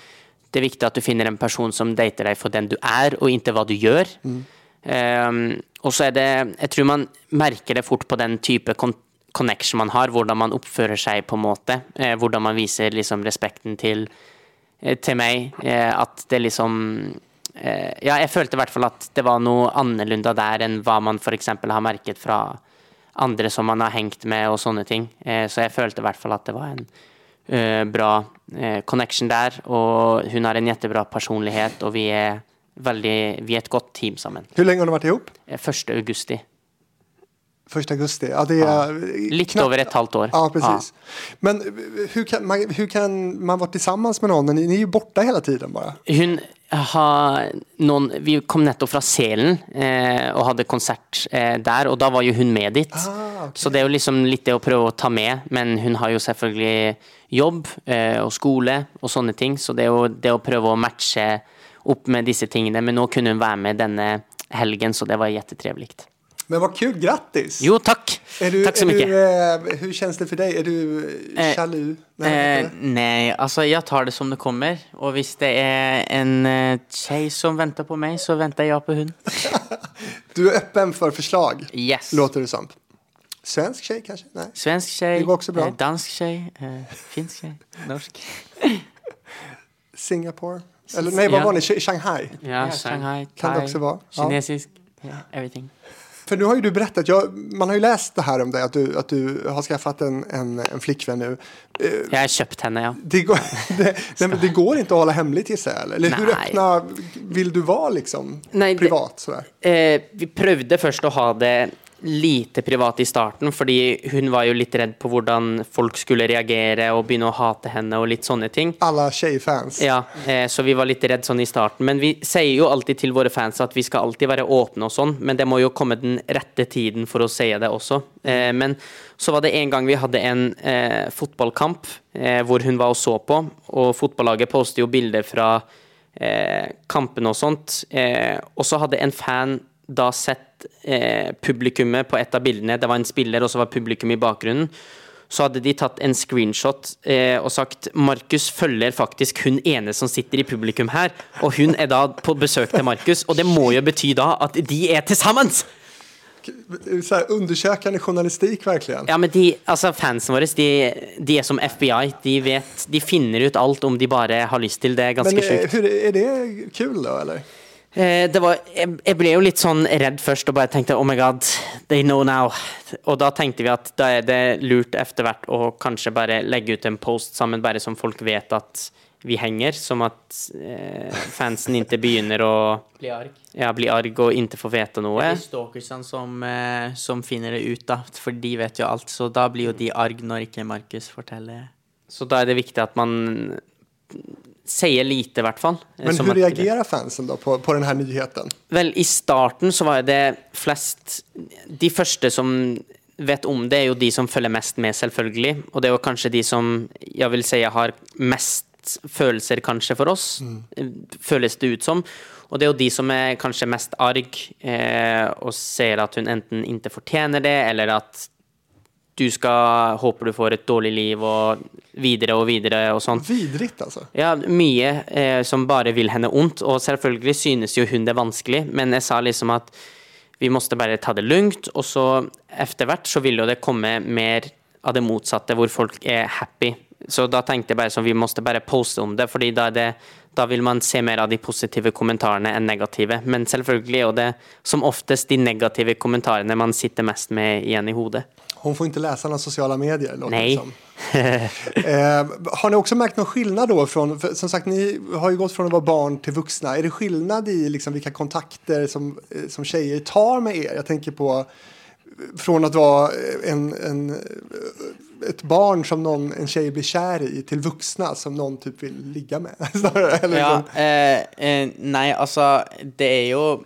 det er viktig at du finner en person som dater deg for den du er, og ikke hva du gjør. Um, og så er det Jeg tror man merker det fort på den type kon connection man har, hvordan man oppfører seg, på en måte. Eh, hvordan man viser liksom respekten til, eh, til meg. Eh, at det liksom eh, Ja, jeg følte i hvert fall at det var noe annerledes der enn hva man f.eks. har merket fra andre som man har hengt med og sånne ting. Eh, så jeg følte i hvert fall at det var en eh, bra eh, connection der. Og hun har en jettebra personlighet, og vi er veldig Vi er et godt team sammen. Hvor lenge har ni vært? Eh, 1. augusti. 1. augusti? Ja, det är Litt knappt- over et halvt år. Ja, precis. Men hur kan, man, hur kan man vara tillsammans med någon? när Ni, ni är ju borta hela tiden bara. Hun har noen Vi kom nettopp fra Selen eh, og hadde konsert eh, der, og da var jo hun med dit. Ah, okay. Så det er jo liksom litt det å prøve å ta med, men hun har jo selvfølgelig jobb eh, og skole og sånne ting, så det er jo det å prøve å matche opp med disse tingene. Men nå kunne hun være med denne helgen, så det var jättetrevlig. Men vad kul, grattis! Jo, takk! Du, Takk så mycket. Du, eh, hur känns det för dig? Är du eh, Eh. Nej, Eh, det? nei, altså jeg tar det som det kommer. Og hvis det er en eh, tjej som venter på meg, så venter jeg på hon. (laughs) du är öppen för förslag, Yes. låter det som. Svensk tjej kanske? Nej. Svensk tjej, Det går också bra. eh, dansk tjej, eh, finsk tjej, norsk. (laughs) Singapore? Eller nej, vad Ja. var ni? Shanghai? Ja, Shanghai, Kan det också vara. Kinesisk, ja, everything. För nu har ju du berättat, jag, man har ju läst det här om dig, att du, att du har skaffat en, en, en flickvän nu. Eh, Jeg har kjøpt henne, ja. Det går, (laughs) det, nej, det går inte att hålla hemligt gissar jag, eller? nej. hur öppna vill du vara liksom? Nej, privat sådär? Eh, vi prøvde først å ha det lite privat i starten, fordi hun var jo litt redd på hvordan folk skulle reagere og begynne å hate henne og litt sånne ting. Alla tjejfans. Ja, eh, så vi var litt redd sånn i starten. Men vi sier jo alltid til våre fans at vi skal alltid være åpne og sånn, men det må jo komme den rette tiden for å si det også. Eh, men så var det en gang vi hadde en eh, fotballkamp eh, hvor hun var og så på, og fotballaget postet jo bilder fra eh, kampene og sånt, eh, og så hadde en fan da sett eh, publikummet på et av bildene, det var en spiller, og så var publikum i bakgrunnen, så hadde de tatt en screenshot eh, og sagt Markus følger faktisk hun ene som sitter i publikum her, og hun er da på besøk til Markus, og det må jo bety da at de er til sammen! Så här, undersökande journalistik verkligen. Ja, men de, altså fansen våre, de, de er som FBI. De vet, de finner ut alt om de bare har lyst til det. ganske eh, sjukt. er, er det kul da? eller? Eh, det var, jeg, ble jo litt sånn redd først og bare tenkte oh my god, they know now. Og da tenkte vi at da er det lurt etter hvert å kanskje bare legge ut en post sammen, bare som folk vet at vi henger, som at eh, fansen ikke begynner å (laughs) Bli arg. ja, bli arg og ikke får vite noe. Det er stalkersene som, eh, som finner det ut, da. For de vet jo alt. Så da blir jo de arg når ikke Markus forteller. Så da er det viktig at man sier lite, i hvert fall. Eh, Men hvordan hur reagerar fansen då på, på den här nyheten? Vel, i starten så var det flest De første som vet om det, er jo de som følger mest med, selvfølgelig. Og det er jo kanskje de som jeg vil si har mest følelser, kanskje, for oss. Føles det ut som. Og det er jo de som er kanskje mest arg eh, og ser at hun enten ikke fortjener det, eller at du skal Håper du får et dårlig liv, og videre og videre og sånn. Vidrigt altså? Ja, mye eh, som bare vil henne ondt, og selvfølgelig synes jo hun det er vanskelig, men jeg sa liksom at vi måtte bare ta det lugnt, og så etter hvert så vil jo det komme mer av det motsatte, hvor folk er happy. Så da tenkte jeg bare sånn, vi måtte bare poste om det, fordi da, er det, da vil man se mer av de positive kommentarene enn negative. Men selvfølgelig er jo det som oftest de negative kommentarene man sitter mest med igjen i hodet. Hon får ikke lese noen sosiale medier låter Nej. det som. eh, har ni også merket noen skillnad då från, som sagt ni har jo gått fra å være barn til voksne. Er det skillnad i liksom hvilke kontakter som, eh, som tjejer tar med er? Jeg tenker på fra å være en, en, eh, ett barn som någon, en tjej blir kär i till vuxna som någon typ vill ligga med. (laughs) Snarare, Eller Ja, liksom, eh, eh, nei, altså, det er jo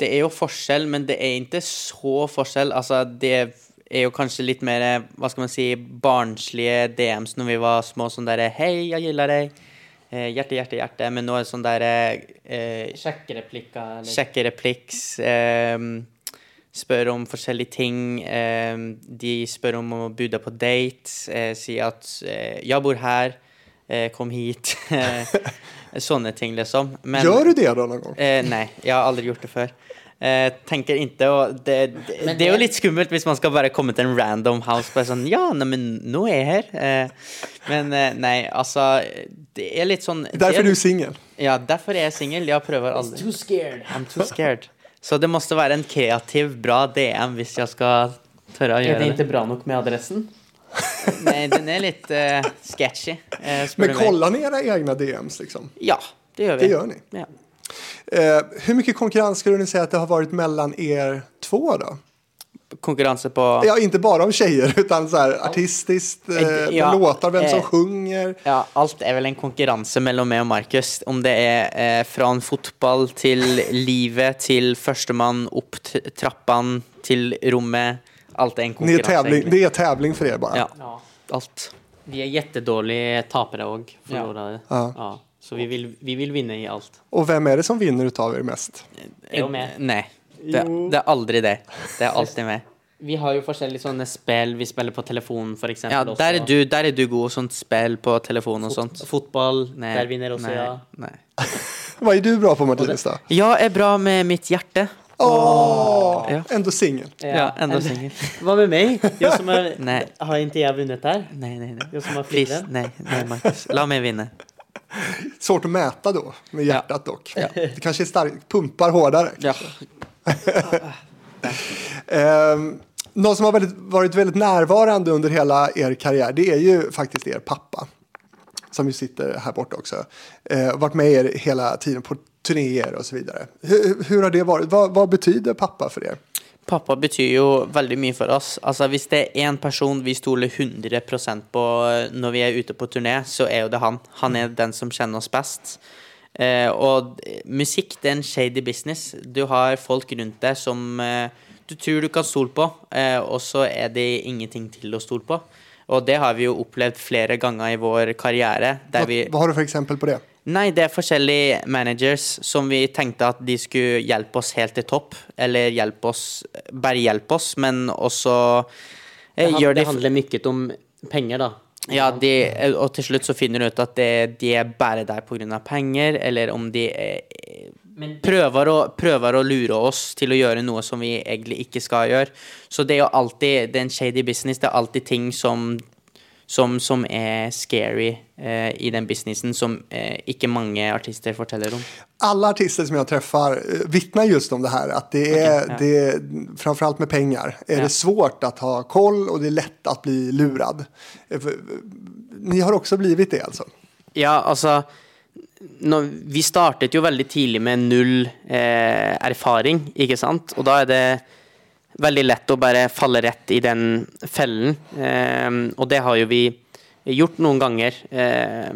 det er jo forskjell, men det er ikke så forskjell. Altså, det er jo kanskje litt mer, hva skal man si, barnslige DMs når vi var små, sånn derre Hei, jeg gillar deg. Eh, hjerte, hjerte, hjerte. Men nå er det sånn derre eh, Sjekke repliks. Eh, spør om forskjellige ting. Eh, de spør om å bude på date. Eh, si at eh, 'jeg bor her', eh, 'kom hit'. (laughs) Sånne ting, liksom. Men, Gjør du det da noen gang? Eh, nei, jeg har aldri gjort det før. Eh, tenker ikke, og det, det, Men det er jo litt skummelt hvis man skal bare komme til en random house. Bare sånn, ja, nei, men nå er jeg her. Eh, men eh, nei, altså Det er litt sånn Derfor er du singel. Ja, derfor er jeg singel. Jeg prøver aldri. Too scared. I'm too scared. Så det måtte være en kreativ, bra DM hvis jeg skal tørre å gjøre det Er det. ikke bra nok med adressen? (laughs) Nei, den er litt uh, sketchy. Uh, Men kollar ni era egna DMs liksom? Ja, det gjør vi. Det gör ni. Ja. Eh, hur mycket konkurrens skulle ni säga att det har varit mellan er två då? Konkurranse på Ja, inte bara om tjejer utan så här artistiskt, eh, Eh, ja, låtar, vem som eh, sjunger. Ja, alt er vel en konkurranse mellom meg og Markus. Om det er eh, fra en fotball til livet, til førstemann opp trappan, trappene, til rommet. Alt er en Ni är konkurranse. tävling, det är tävling för er bara. Ja, Ja. alt. Vi er jättedårlige tapere. Ja. Ja. Så vi vil, vi vil vinne i alt. Och vem är det som vinner utav er mest? Jeg og meg. Det, det er aldri det. Det er alltid meg. Vi har jo forskjellige sånne spill. Vi spiller på telefonen, for eksempel. Ja, der er du, der er du god. Sånt spill på telefon og sånt. Fotball. Nei, Der vinner også nei, ja. Nei. (laughs) Hva er du bra på Martinus Ja, Jeg er bra med mitt hjerte. Åh, Ja. Enda singel. Ja, enda singel. (laughs) Hva med meg? Jeg som er, (laughs) Nei. har ikke jeg vunnet her? Nei, nei, nei. Jeg som har Please. Nei, nei, Markus. La meg vinne. Svårt å mäta då, med hjärtat dock. Det kanskje är starkt, pumpar hårdare. Ja. Ehm, någon som har väldigt, varit väldigt närvarande under hela er karriär, det är ju faktiskt er pappa. Som ju sitter här borta också. Eh, varit med er hela tiden på turnéer och så vidare. Hur, hur har det varit? Vad, vad betyder pappa för er? Pappa betyr jo veldig mye for oss. Altså Hvis det er én person vi stoler 100 på eh, når vi er ute på turné, så er det han. Han er den som kjenner oss best. Eh, og musikk det er en shady business. Du har folk rundt deg som eh, du tror du kan stole på, eh, og så er det ingenting til å stole på. Og det har vi jo opplevd flere ganger i vår karriere. Der Vad, vi hva, har du for eksempel på det? Nei, det er forskjellige managers som vi tenkte at de skulle hjelpe oss helt til topp. Eller hjelpe oss Bare hjelpe oss, men også eh, Det, gjør det de handler mye om penger, da. Ja, de, og til slutt så finner du ut at det, de er bare der pga. penger, eller om de er, prøver å, prøver å lure oss til å gjøre noe som vi egentlig ikke skal gjøre. Så det er jo alltid Det er en shady business. Det er alltid ting som som, som er scary eh, i den businessen, som eh, ikke mange artister forteller om. Alle artister som jeg treffer, vitner just om det her. at det är, ja. det Framfor alt med pengar, er Ja. det svårt å ha koll og det er lett å bli lurad. Dere Ni har også blivit det altså? Ja, altså når, Vi startet jo veldig tidlig med null eh, erfaring, ikke sant? Og da er det veldig lett å bare falle rett i den fellen. Eh, og det har jo vi gjort noen ganger. Eh,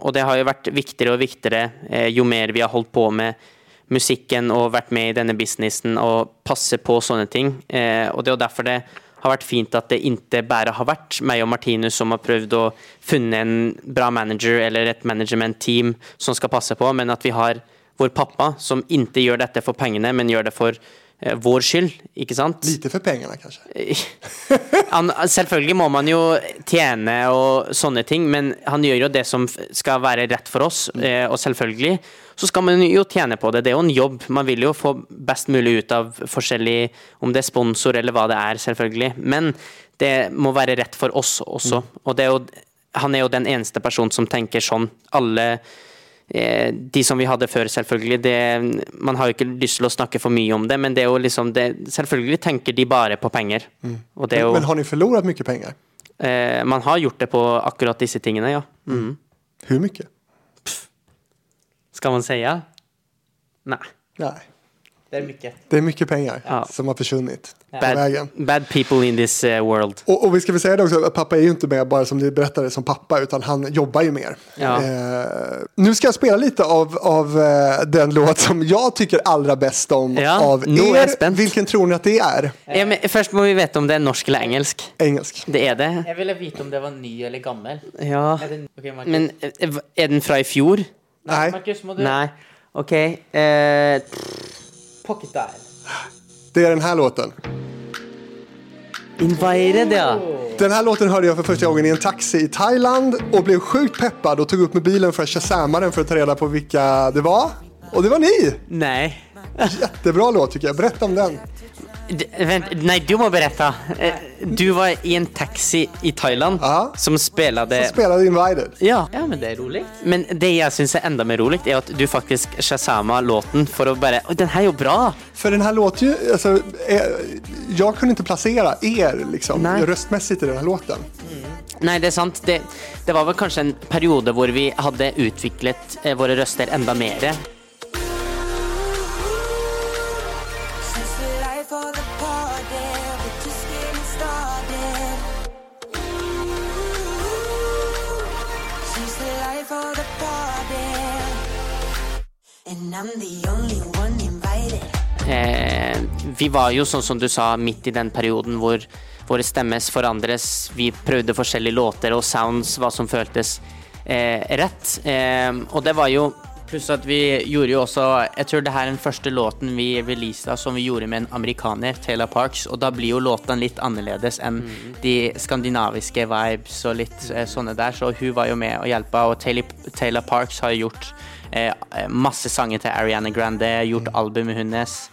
og det har jo vært viktigere og viktigere eh, jo mer vi har holdt på med musikken og vært med i denne businessen og passe på sånne ting. Eh, og det er jo derfor det har vært fint at det ikke bare har vært meg og Martinus som har prøvd å funne en bra manager eller et management-team som skal passe på, men at vi har vår pappa som ikke gjør dette for pengene, men gjør det for vår skyld, ikke sant? Lite for pengene, kanskje. (laughs) Han, selvfølgelig må man jo tjene og sånne ting, men han gjør jo det som skal være rett for oss, eh, og selvfølgelig så skal man jo tjene på det. Det er jo en jobb. Man vil jo få best mulig ut av forskjellig, om det er sponsor eller hva det er, selvfølgelig. Men det må være rett for oss også. Og det er jo, han er jo den eneste personen som tenker sånn. Alle eh, de som vi hadde før, selvfølgelig. Det, man har jo ikke lyst til å snakke for mye om det, men det er jo liksom det, Selvfølgelig tenker de bare på penger. Det er jo Men har dere förlorat mye penger? eh, Man har gjort det på akkurat disse tingene, ja. Mm. mye? mycket? Skal man si ja? Nei. Nej. Det är mycket. Det är mycket pengar Ja. som har försvunnit på Bad, vägen. bad people in this eh, world. Och, och vi ska väl säga det också, att pappa är ju inte med bara som de berättade som pappa, utan han jobbar ju mer. Ja. Eh, nu ska jag spela lite av, av eh, den låt som jag tycker allra bäst om Ja, av nu är jag er. spänd. Vilken tror ni att det är? Ja, men først må vi vite om det er norsk eller engelsk. Engelsk. Det er det. Jag ville veta om det var ny eller gammal. Ja. Är den, okej, Men eh, er den fra i fjor? Nej. Marcus, må du... Nei. OK. Eh, Pocket dial. Det är den här låten. Invited, ja. Den här låten hörde jag för första gången i en taxi i Thailand och blev sjukt peppad och tog upp mobilen för att shazama den för att ta reda på vilka det var. Och det var ni! Nei. Jättebra låt tycker jag. Berätta om den. D vent, nei, du må berette. Eh, Du var i en taxi i Thailand Aha. som spelade Spelade Invited. Ja. Ja, men det er rolig. Men det jeg syns er enda mer rolig, er at du faktisk shazama låten for å bare Oi, den her er jo bra! For den her låter jo altså, jeg, jeg kunne ikke plassere er liksom, røstmessig röstmässigt i den här låten. Nei, det er sant. Det, det var vel kanskje en periode hvor vi hadde utviklet eh, våre røster enda mer. Eh, vi var jo, sånn som du sa, midt i den perioden hvor våre stemmes forandres. Vi prøvde forskjellige låter og sounds, hva som føltes eh, rett. Eh, og det var jo Pluss at vi gjorde jo også Jeg tror det her er den første låten vi releasa som vi gjorde med en amerikaner, Taylor Parks, og da blir jo låtene litt annerledes enn de skandinaviske vibes og litt eh, sånne der, så hun var jo med og hjelpa, og Taylor, Taylor Parks har gjort eh, masse sanger til Ariana Grande, gjort albumet hennes.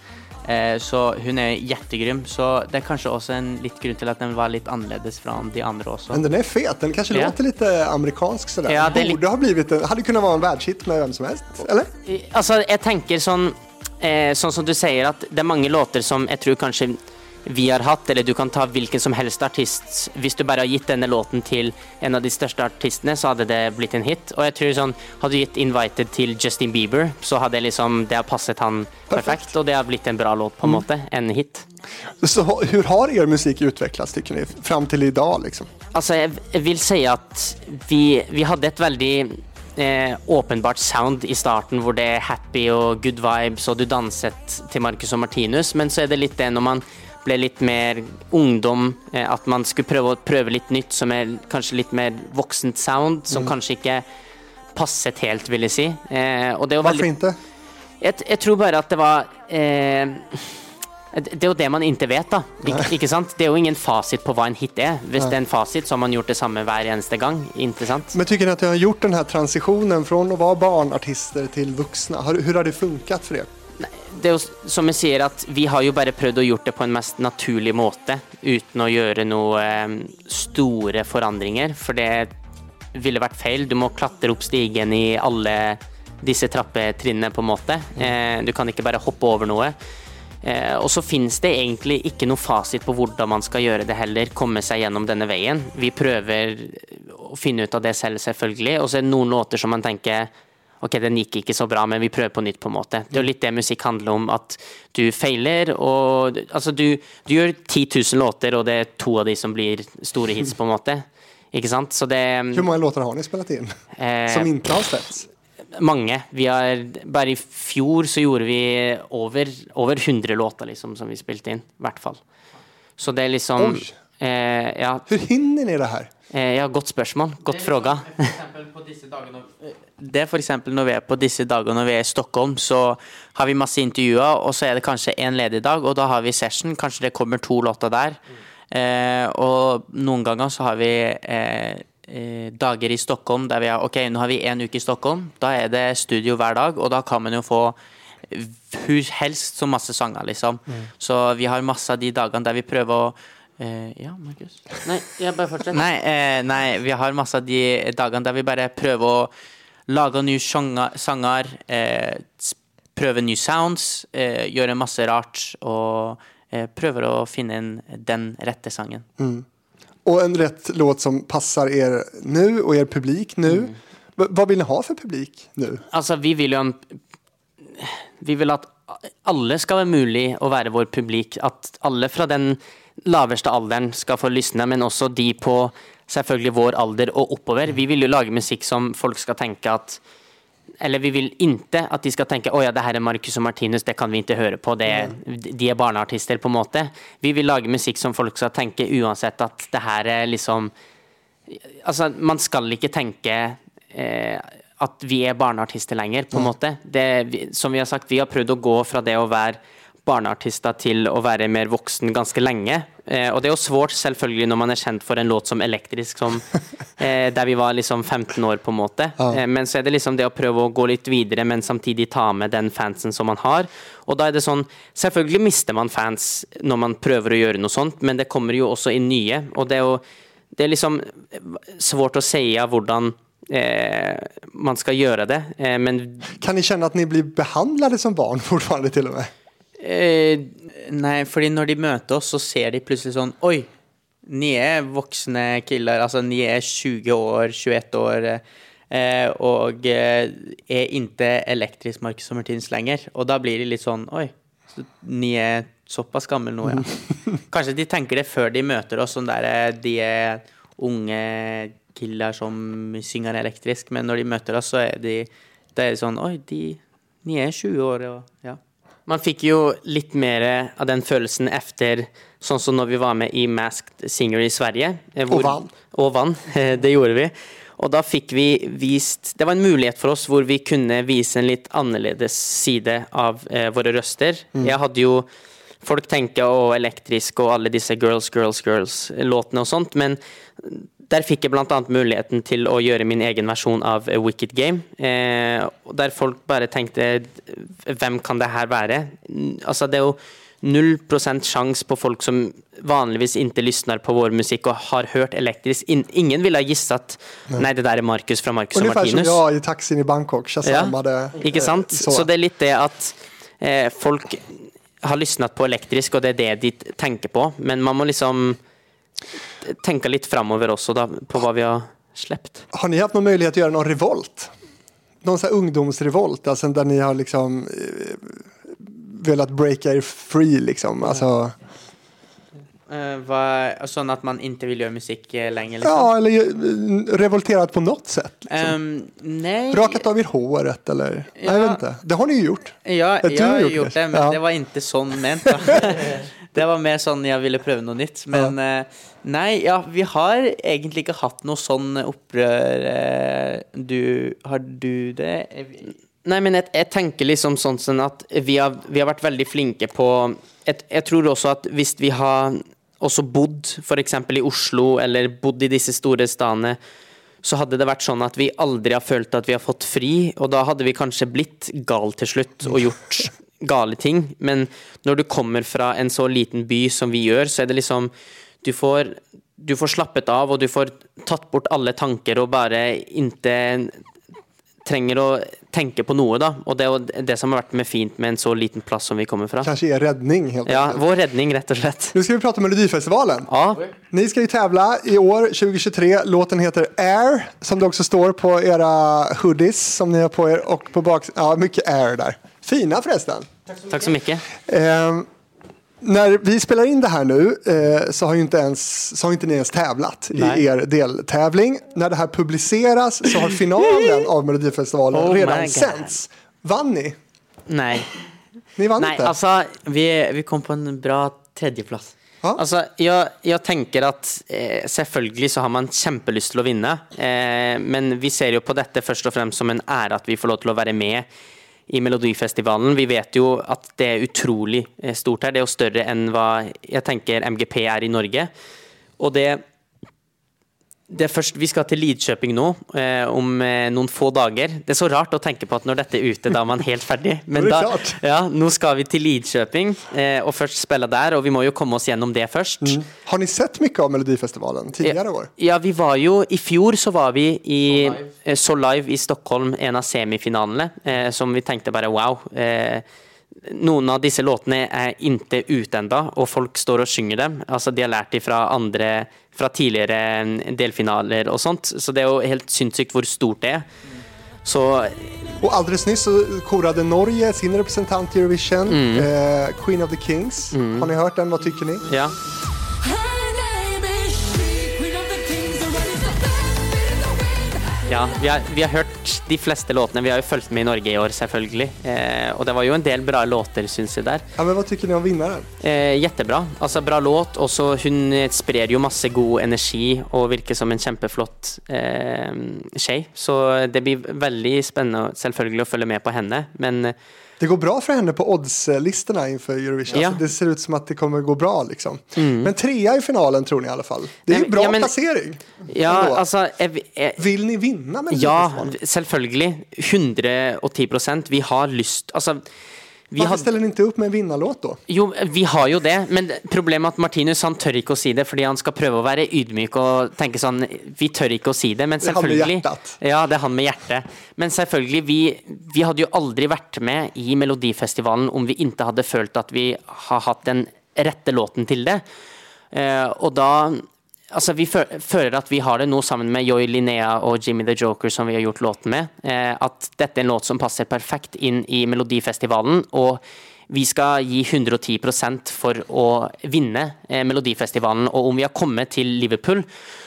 Eh, så hun er jettegrym, så det er kanskje også en litt grunn til at den var litt annerledes fra de andre også. Men den er fet, den kanskje Ja. låter litt amerikansk Så Ja, det Borde ha blivit, en, hade kunnat vara en verdenshit med hvem som helst, eller? Altså, jeg tenker sånn eh, Sånn som du sier, at det er mange låter som jeg tror kanskje vi har hatt, eller du kan ta hvilken som helst artist. Hvis du bare har gitt denne låten til en av de største artistene, så hadde det blitt en hit. Og jeg tror sånn, hadde du gitt 'Invited' til Justin Bieber, så hadde liksom det har passet han perfekt, og det har blitt en bra låt, på en måte. En hit. Så hur har er musikk utvecklats tycker ni, fram i dag, liksom? Altså, jeg vil si at vi, vi hadde et veldig eh, åpenbart sound i starten, hvor det er happy og good vibes, og du danset til Marcus og Martinus, men så er det litt det når man ble litt mer ungdom, eh, at man skulle prøve å prøve litt nytt, som er kanskje litt mer voksent sound, som kanskje ikke passet helt, vil jeg si. Eh, og det var veldig inte? jeg, jeg tror bare at det var eh, Det er jo det man ikke vet, da. Ik ikke sant? Det er jo ingen fasit på hva en hit er. Hvis det er en fasit, så har man gjort det samme hver eneste gang. Interessant. Men syns dere at dere har gjort denne transisjonen fra å være vara barnartister til voksne? Hur har det funket for er? Det er jo som jeg sier, at vi har jo bare prøvd å gjort det på en mest naturlig måte, uten å gjøre noe eh, store forandringer, for det ville vært feil. Du må klatre opp stigen i alle disse trappetrinnene, på en måte. Eh, du kan ikke bare hoppe over noe. Eh, og så finnes det egentlig ikke noe fasit på hvordan man skal gjøre det heller, komme seg gjennom denne veien. Vi prøver å finne ut av det selv, selvfølgelig. Og så er det noen låter som man tenker Ok, den gikk ikke så bra, men vi prøver på nytt, på en måte. Det er jo litt det musikk handler om, at du feiler, og altså, du, du gjør 10 000 låter, og det er to av de som blir store hits, på en måte. Ikke sant? Så det Hvor mange låter har ni spilt inn eh, Som ikke har släppts? Mange. Vi har, bare i fjor så gjorde vi over, over 100 låter, liksom, som vi spilte inn. I hvert fall. Så det er liksom Oj. Eh, ja, Hur hinner ni det her? eh, ja, godt spørsmål. Godt fråga. Det er for eksempel når vi er på disse dagene når vi er i Stockholm, så har vi masse intervjuer, og så er det kanskje en ledig dag, og da har vi session. Kanskje det kommer to låter der. Eh, og noen ganger så har vi eh, eh, dager i Stockholm der vi har Ok, nå har vi en uke i Stockholm. Da er det studio hver dag, og da kan man jo få hvor helst så masse sanger, liksom. Så vi har masse av de dagene der vi prøver å eh, Ja, Markus? Nei, jeg bare fortsetter. Nei, eh, nei, vi har masse av de dagene der vi bare prøver å lage nye sjanger- sanger, eh, prøve nye sounds, eh, gjøre masse rart og eh, prøver å finne en, den rette sangen. Og en rett låt som passer er nå og er publik nå. Mm. Hva vil dere ha for publik nå? Altså, vi vil jo en Vi vil at alle skal være mulig å være vår publik. At alle fra den laveste alderen skal få lysne, men også de på selvfølgelig vår alder og oppover. Vi vil jo lage musikk som folk skal tenke at eller vi vil ikke at de skal tenke å ja, det her er Marcus og Martinus, det kan vi ikke høre på, det, de er barneartister, på en måte. Vi vil lage musikk som folk skal tenke uansett at det her er liksom Altså, man skal ikke tenke eh, at vi er barneartister lenger, på en måte. Det, som vi har sagt, vi har prøvd å gå fra det å være barneartister til å være mer voksen ganske lenge. Eh, og det er jo svårt selvfølgelig når man er kjent for en låt som Elektrisk, som, (laughs) eh, der vi var liksom 15 år, på en måte. Eh, men så er det liksom det å prøve å gå litt videre, men samtidig ta med den fansen som man har. Og da er det sånn Selvfølgelig mister man fans når man prøver å gjøre noe sånt, men det kommer jo også inn nye. Og det er jo det er liksom svårt å si av hvordan eh, man skal gjøre det, eh, men Kan ni kjenne at ni blir behandlade som barn fortfarande til og med? Eh, nei, fordi når de møter oss, så ser de plutselig sånn Oi, ni er voksne killer. Altså, ni er 20 år, 21 år, eh, og eh, er ikke elektrisk Martinus lenger. Og da blir de litt sånn Oi, så ni er såpass gamle nå, ja. (laughs) Kanskje de tenker det før de møter oss, sånn der eh, de er unge killer som synger elektrisk, men når de møter oss, så er de det er sånn Oi, de, ni er 20 år, og ja. Man fikk jo litt mer av den følelsen efter sånn som når vi var med i Masked Singer i Sverige. Hvor, og vann. Og vann, eh, (laughs) det gjorde vi. Og da fikk vi vist Det var en mulighet for oss hvor vi kunne vise en litt annerledes side av eh, våre røster. Jeg hadde jo Folk tenker å elektrisk og alle disse Girls, Girls, Girls-låtene og sånt, men der fikk jeg annet muligheten til å gjøre min egen versjon av A Wicked Game. Eh, der folk bare tenkte Hvem kan det her være? Altså, det er jo null prosent sjanse på folk som vanligvis ikke lysner på vår musikk og har hørt elektrisk. In ingen ville ha gisset Nei, det der er Markus fra Markus og Ungefär som Martinus. i taxien i Bangkok, shazammade. Ikke sant? Så. Så. det er litt det at eh, folk har lysnet på elektrisk, og det er det de tenker på. Men man må liksom tenke litt framover også, da, på hva vi har sluppet. Har ni noen mulighet möjlighet å gjøre noen revolt? Noen sån ungdomsrevolt, alltså där ni har liksom eh, velat breaka er free liksom? Alltså, Eh, hva, sånn at man ikke vil gjøre musikk eh, lenger, liksom? ja, eller revoltert på noe sett. Liksom. Um, nei Rakat av er håret eller? Ja. Nei, vent. Det har ni jo gjort. Ja, jeg har gjort gjort det. men Ja. det var ikke sånn ment. (laughs) Det var mer sånn jeg ville prøve noe nytt. Men eh, nei, ja, vi har egentlig ikke hatt noe sånn opprør. eh, Du Har du det? Nei, men jeg, jeg tenker liksom sånn sånn at vi har, vi har vært veldig flinke på jeg, jeg tror også at hvis vi har også bodd f.eks. i Oslo, eller bodd i disse store stedene, så hadde det vært sånn at vi aldri har følt at vi har fått fri, og da hadde vi kanskje blitt gal til slutt og gjort (laughs) gale ting. Men når du kommer fra en så liten by som vi gjør, så er det liksom Du får, du får slappet av, og du får tatt bort alle tanker og bare ikke trenger å tenke på noe, da. Og det er jo det som har vært med fint med en så liten plass som vi kommer fra. Kanskje er redning, helt Ja, vår redning, rett og slett. Nå skal vi prate om Melodifestivalen. Ja, Ni skal jo tävla i år, 2023. Låten heter Air, som det også står på era hoodies som ni har på er. Og på bak... Ja, mye Air där. Fina mye. takk så mye. Eh, när vi spelar in det här nu eh, så har ju inte, ens, så har inte ni ens tävlat Nej. i er deltävling. När det här publiceras så har finalen av Melodifestivalen Oh my redan God. sänts. Vann ni? Nei. Ni vann Nei, inte? altså Vi, vi kom på en bra tredjeplass. Ja. Altså, jeg, jeg tenker at eh, selvfølgelig så har man kjempelyst til å vinne, eh, men vi ser jo på dette først og fremst som en ære at vi får lov til å være med i Melodifestivalen. Vi vet jo at det er utrolig eh, stort her. Det er jo større enn hva jeg tenker MGP er i Norge. Og det først, Vi skal til Lidköping nå, eh, om eh, noen få dager. Det er så rart å tenke på at når dette er ute, da er man helt ferdig. (laughs) Men da, ja, nå skal vi til Lidköping eh, og først spille der, og vi må jo komme oss gjennom det først. Har ni sett mye av Melodifestivalen tidligere år? Ja, vi var jo I fjor så var vi i eh, Så Live i Stockholm, en av semifinalene, eh, som vi tenkte bare wow. Eh, noen av disse låtene er ikke ute enda, og folk står og synger dem. Altså, de har lært dem fra andre fra tidligere delfinaler og sånt, så det er jo helt sinnssykt hvor stort det er. Så Og alldeles nyss så korade Norge sin representant i Eurovision, Mm. eh, Queen of the Kings. Har ni hørt den? Hva syns ni? ja. Ja, vi har, vi har hørt de fleste låtene. Vi har jo fulgt med i Norge i år, selvfølgelig. Eh, og det var jo en del bra låter, syns jeg, der. Ja, men Hva syns ni om vinneren? Eh, jettebra. Altså, bra låt. Og så hun sprer jo masse god energi og virker som en kjempeflott eh, skje. Så det blir veldig spennende selvfølgelig å følge med på henne. Men Det går bra för henne på oddslistorna inför Eurovision. Ja. Alltså, det ser ut som att det kommer gå bra liksom. Men trea i finalen tror ni i alla fall. Det är jo ju bra ja, men- placering. ja, altså jeg, jeg, Vill ni vinna med Ja, selvfølgelig. 110% Vi har lyst Altså, vi Varför har ställer ni inte upp med en vinnarlåt då? Jo, vi har jo det, men problemet er at Martinus han tør ikke å si det, fordi han skal prøve å være ydmyk og tenke sånn Vi tør ikke å si det, men Det er han med selvfølgelig hjertet. Ja, det er han med hjertet. Men selvfølgelig, vi, vi hadde jo aldri vært med i Melodifestivalen om vi ikke hadde følt at vi har hatt den rette låten til det. Eh, og da Altså, vi føler at vi har det nå sammen med Joy Linnea og Jimmy the Joker, som vi har gjort låten med. Eh, at dette er en låt som passer perfekt inn i Melodifestivalen. Og vi skal gi 110 for å vinne eh, Melodifestivalen. Og om vi har kommet til Liverpool,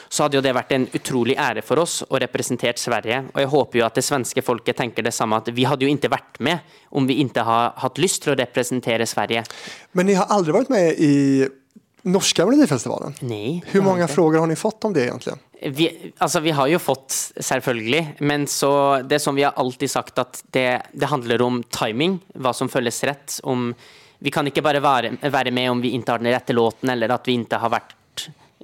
så hadde jo det vært en utrolig ære for oss å representere Sverige. Og jeg håper jo at det svenske folket tenker det samme, at vi hadde jo ikke vært med om vi ikke har hatt lyst til å representere Sverige. Men dere har aldri vært med i norska Melodifestivalen. Nei. Hur många frågor har ni fått om det egentligen? vi, altså vi har jo fått, selvfølgelig, men så det som vi har alltid sagt, at det, det handler om timing, hva som føles rett. Om, vi kan ikke bare være, være med om vi ikke har den rette låten, eller at vi ikke har vært,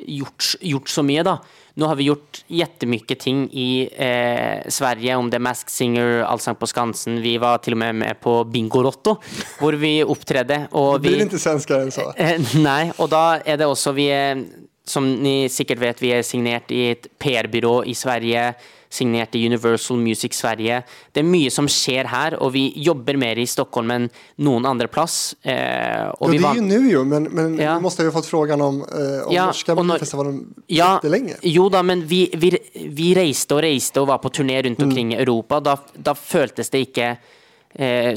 gjort, gjort så mye, da. Nå har vi gjort jettemykke ting i eh, Sverige, om det er Mask Singer, Allsang på Skansen. Vi var til og med med på Bingolotto, hvor vi opptredde. Og Det blir ikke svenskare enn så. Eh, Nei, og da er det også vi som ni sikkert vet, vi er signert i et PR-byrå i Sverige, signert i Universal Music Sverige. Det er mye som skjer her, og vi jobber mer i Stockholm enn noen andre plass. Eh, vi det er jo nå, jo, men, men Ja. vi måtte ha fått frågan om, eh, om Ja, norske och ja, lenge. Jo da, men vi, vi, vi reiste og reiste og var på turné rundt omkring i Europa. Da, da føltes det ikke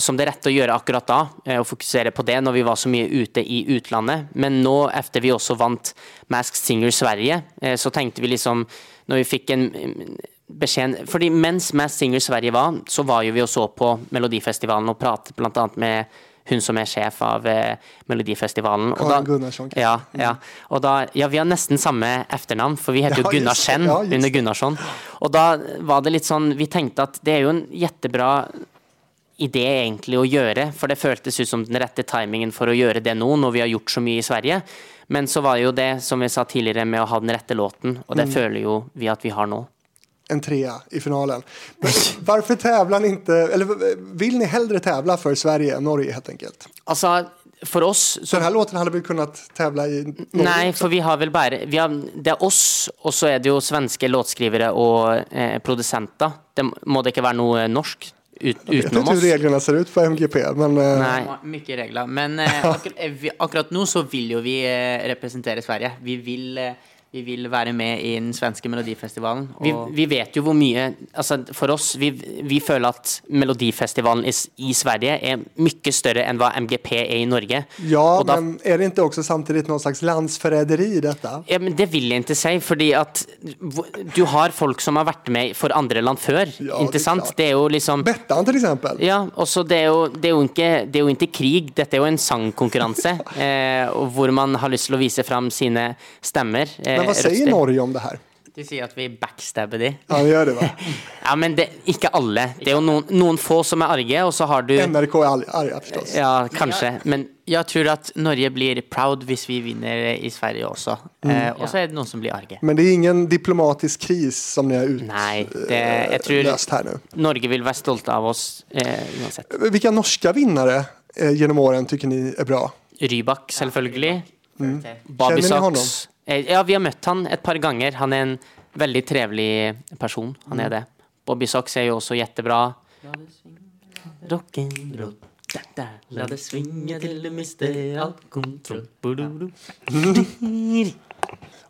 som det rette å gjøre akkurat da, eh, å fokusere på det når vi var så mye ute i utlandet. Men nå, etter vi også vant Masked Singer Sverige, eh, så tenkte vi liksom Når vi fikk en mm, beskjed Fordi mens Masked Singer Sverige var, så var jo vi og så på Melodifestivalen og pratet annet med hun som er sjef av eh, Melodifestivalen. Og da- Gunnarsson. Ja, ja. Og da, ja, vi har nesten samme etternavn, for vi heter jo Ja, Gunnar. Schen Ja, just under. Gunnarsson. Og da var det litt sånn Vi tenkte at det er jo en jättebra idé egentlig å gjøre, for det føltes ut som den rette timingen for å gjøre det nå, når vi har gjort så mye i Sverige. Men så var det jo det, som vi sa tidligere, med å ha den rette låten, og det føler jo vi at vi har nå. En trea i finalen. Hvorfor tävlar inte, eller vill ni hellre tävla for Sverige enn Norge helt enkelt? Altså, for oss Så Denne låten hadde vi kunnet tävla i Norge Nei, for vi har vel bare vi har, Det er oss, og så er det jo svenske låtskrivere og eh, produsenter. Det må det ikke være noe norsk ut, utenom vet Jeg vet ikke hvordan reglene ser ut på MGP, men eh, Nei. Mye regler. Men eh, akkur eh, akkurat nå så vil jo vi representere Sverige. Vi vil, vi vil være med i den svenske melodifestivalen. Vi, vi vet jo hvor mye altså For oss, vi, vi føler at Melodifestivalen i, i Sverige er mye større enn hva MGP er i Norge. ja, då- men er det ikke også samtidig noe slags landsforræderi i dette? Ja, men Det vil jeg ikke si, fordi at du har folk som har vært med for andre land før. Ja, det ikke sant? Det er jo liksom Bettan till eksempel. Ja, også det er, jo, det, er jo ikke, det er jo ikke krig, dette er jo en sangkonkurranse. (laughs) eh, hvor man har lyst til å vise fram sine stemmer. Eh, Men hva sier. Norge om det her? de sier at vi backstabber de. Ja, det gjør det va? (laughs) Ja, men det, ikke alle. Det er jo noen, noen få som er arge, og så har du NRK er arge, forstås. Ja, kanskje. Men Jeg tror at Norge blir proud hvis vi vinner i Sverige også. Eh, og så er det noen som blir arge. Men det er ingen diplomatisk kris som ni har utløst nei, det, jeg tror löst här. Norge vil være stolte av oss eh, uansett. Hvilke norske vinnere eh, gjennom årene tycker ni er bra? Rybak, selvfølgelig. Mm. Bobby Eh, Ja, vi har møtt han et par ganger. Han er en veldig trevelig person. Han Mm. er det. Bobby Socks er jo også. Rock'n'roll. La det svinge til du mister all kontroll.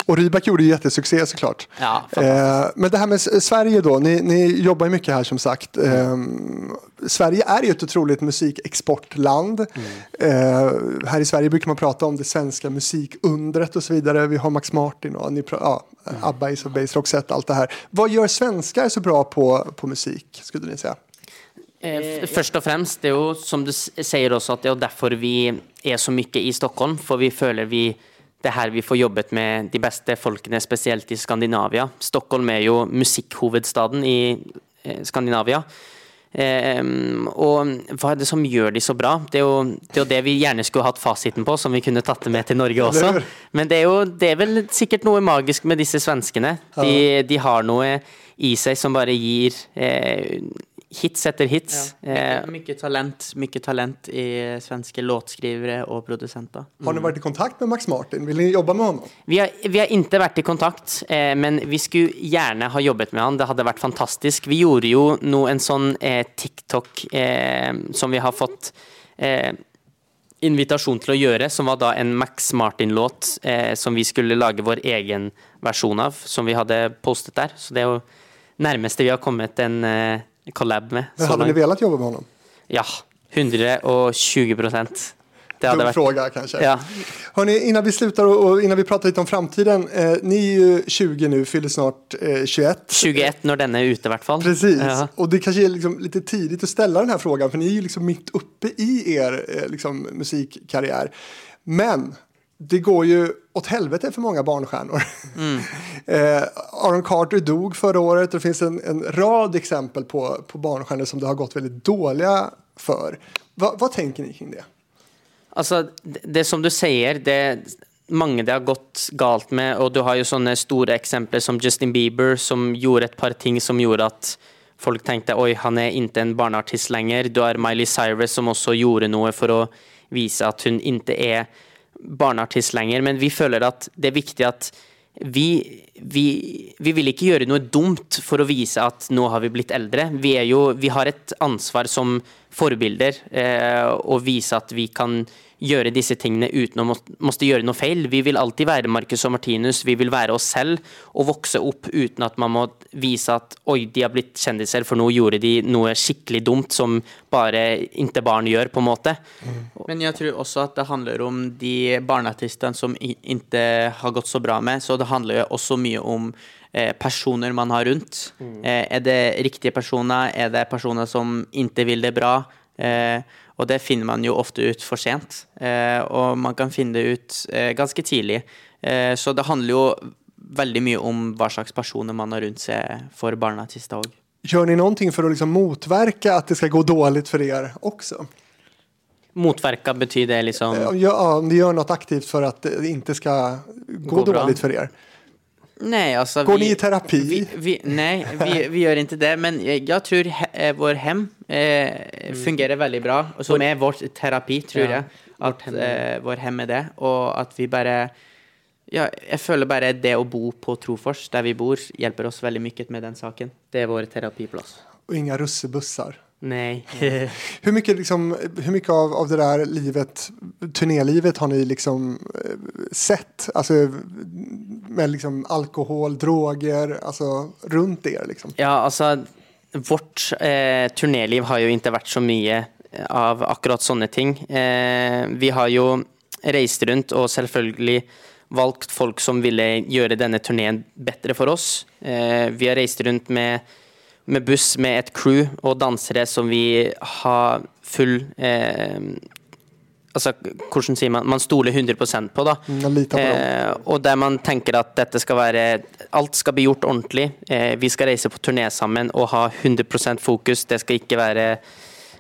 Och Rybak gjorde ju jättesuccé såklart. Ja, Eh, men det här med Sverige då, ni, ni jobbar ju mycket här som sagt. Eh, Sverige är ju ett otroligt musikexportland. Eh, här i Sverige brukar man prata om det svenska musikundret och så vidare. Vi har Max Martin och ni ja, ABBA, Ace of Base, Roxette, allt det här. Vad gör svenskar så bra på, på musik, skulle ni säga? Eh, Først og fremst, det er jo som du sier også, at det er derfor vi er så mye i Stockholm. For vi føler vi det er her vi får jobbet med de beste folkene, spesielt i Skandinavia. Stockholm er jo musikkhovedstaden i eh, Skandinavia. Eh, og hva er det som gjør de så bra? Det er, jo, det er jo det vi gjerne skulle hatt fasiten på, som vi kunne tatt det med til Norge også. Men det er jo det er vel sikkert noe magisk med disse svenskene. De, de har noe i seg som bare gir eh, hits etter hits. Ja. Mye, mye talent mye talent i svenske låtskrivere og produsenter. Har dere vært i kontakt med Max Martin? Vil dere jobbe med ham? vi, har, vi har ikke vært i kontakt, eh, men vi skulle gjerne ha jobbet med han. Det hadde vært fantastisk. Vi gjorde jo nå en sånn eh, TikTok eh, som vi har fått eh, invitasjon til å gjøre, som var da en Max Martin-låt eh, som vi skulle lage vår egen versjon av, som vi hadde postet der. Så det er jo nærmeste vi har kommet en eh, collab med. Men hadde hade ni velat jobba med honom? Ja. 120 prosent. Det hadde Dum fråga kanske. Ja. Hörrni, innan vi slutar och, innan vi pratar lite om framtiden. Eh, ni är ju 20 nu, fyller snart eh, 21. 21 når denne er ute, i vart fall. Precis, Ja. och det kanske är liksom lite tidigt att ställa den här frågan för ni är ju liksom mitt uppe i er eh, liksom, musikkarriär. Men det går ju åt helvete för många barnstjärnor. (laughs) eh, Aaron Carter dog förra året och det finns en, en rad exempel på, på barnstjärnor som det har gått väldigt dåliga för. Va, vad tänker ni kring det? Alltså, det, det som du sier, det mange det har gått galt med, og du har jo sånne store eksempler som Justin Bieber, som gjorde et par ting som gjorde at folk tenkte oi, han er ikke en barneartist lenger. Du har Miley Cyrus som også gjorde noe for å vise at hun ikke er barneartist lenger, men vi føler at det er viktig at vi, vi, vi vil ikke gjøre noe dumt for å vise at nå har vi blitt eldre. Vi, er jo, vi har et ansvar som forbilder eh, å vise at vi kan gjøre disse tingene uten å må, måtte gjøre noe feil. Vi vil alltid være Marcus og Martinus, vi vil være oss selv og vokse opp uten at man må vise at oi, de har blitt kjendiser, for nå gjorde de noe skikkelig dumt som bare ikke barn gjør, på en måte. Men jeg tror også at det handler om de barneartistene som ikke har gått så bra med, så det handler jo også mye om eh, personer man har rundt. Eh, er det riktige personer? Er det personer som ikke vil det bra? Eh, og det finner man jo ofte ut for sent, eh, og man kan finne det ut eh, ganske tidlig. Eh, så det handler jo veldig mye om hva slags personer man har rundt seg for barneartister òg. Gjør ni noe for å liksom motverke at det skal gå dårlig for dere også? Motverka betyr det liksom Ja, om dere gjør noe aktivt for at det ikke skal gå, Gå dårlig for för er. Nej, alltså Går vi, ni i terapi? Vi, vi, nej, vi, vi gör inte det. Men jag, jag tror he, eh, vår hem eh, fungerer veldig bra. Og som er vårt terapi, tror Ja, jeg. At eh, vår hem er det. Og at vi bare ja, jeg føler bare det å bo på Trofors, der vi bor, hjelper oss veldig mye med den saken. Det er vår terapiplass. Och inga russebussar. Nei. (laughs) Hur mycket, liksom, hur mycket av, av det där livet, turnélivet har ni liksom eh, sett? Alltså med liksom alkohol, droger, alltså runt er liksom. Ja, altså Vårt eh, turnéliv har jo ikke vært så mye av akkurat sånne ting. Eh, vi har jo reist rundt og selvfølgelig valgt folk som ville gjøre denne turneen bedre for oss. Eh, vi har reist rundt med, med buss med et crew og dansere som vi har full eh, Altså, hvordan sier man Man stoler 100 på, da. Man på. Eh, og der man tenker at dette skal være Alt skal bli gjort ordentlig. Eh, vi skal reise på turné sammen og ha 100% fokus. Det skal ikke være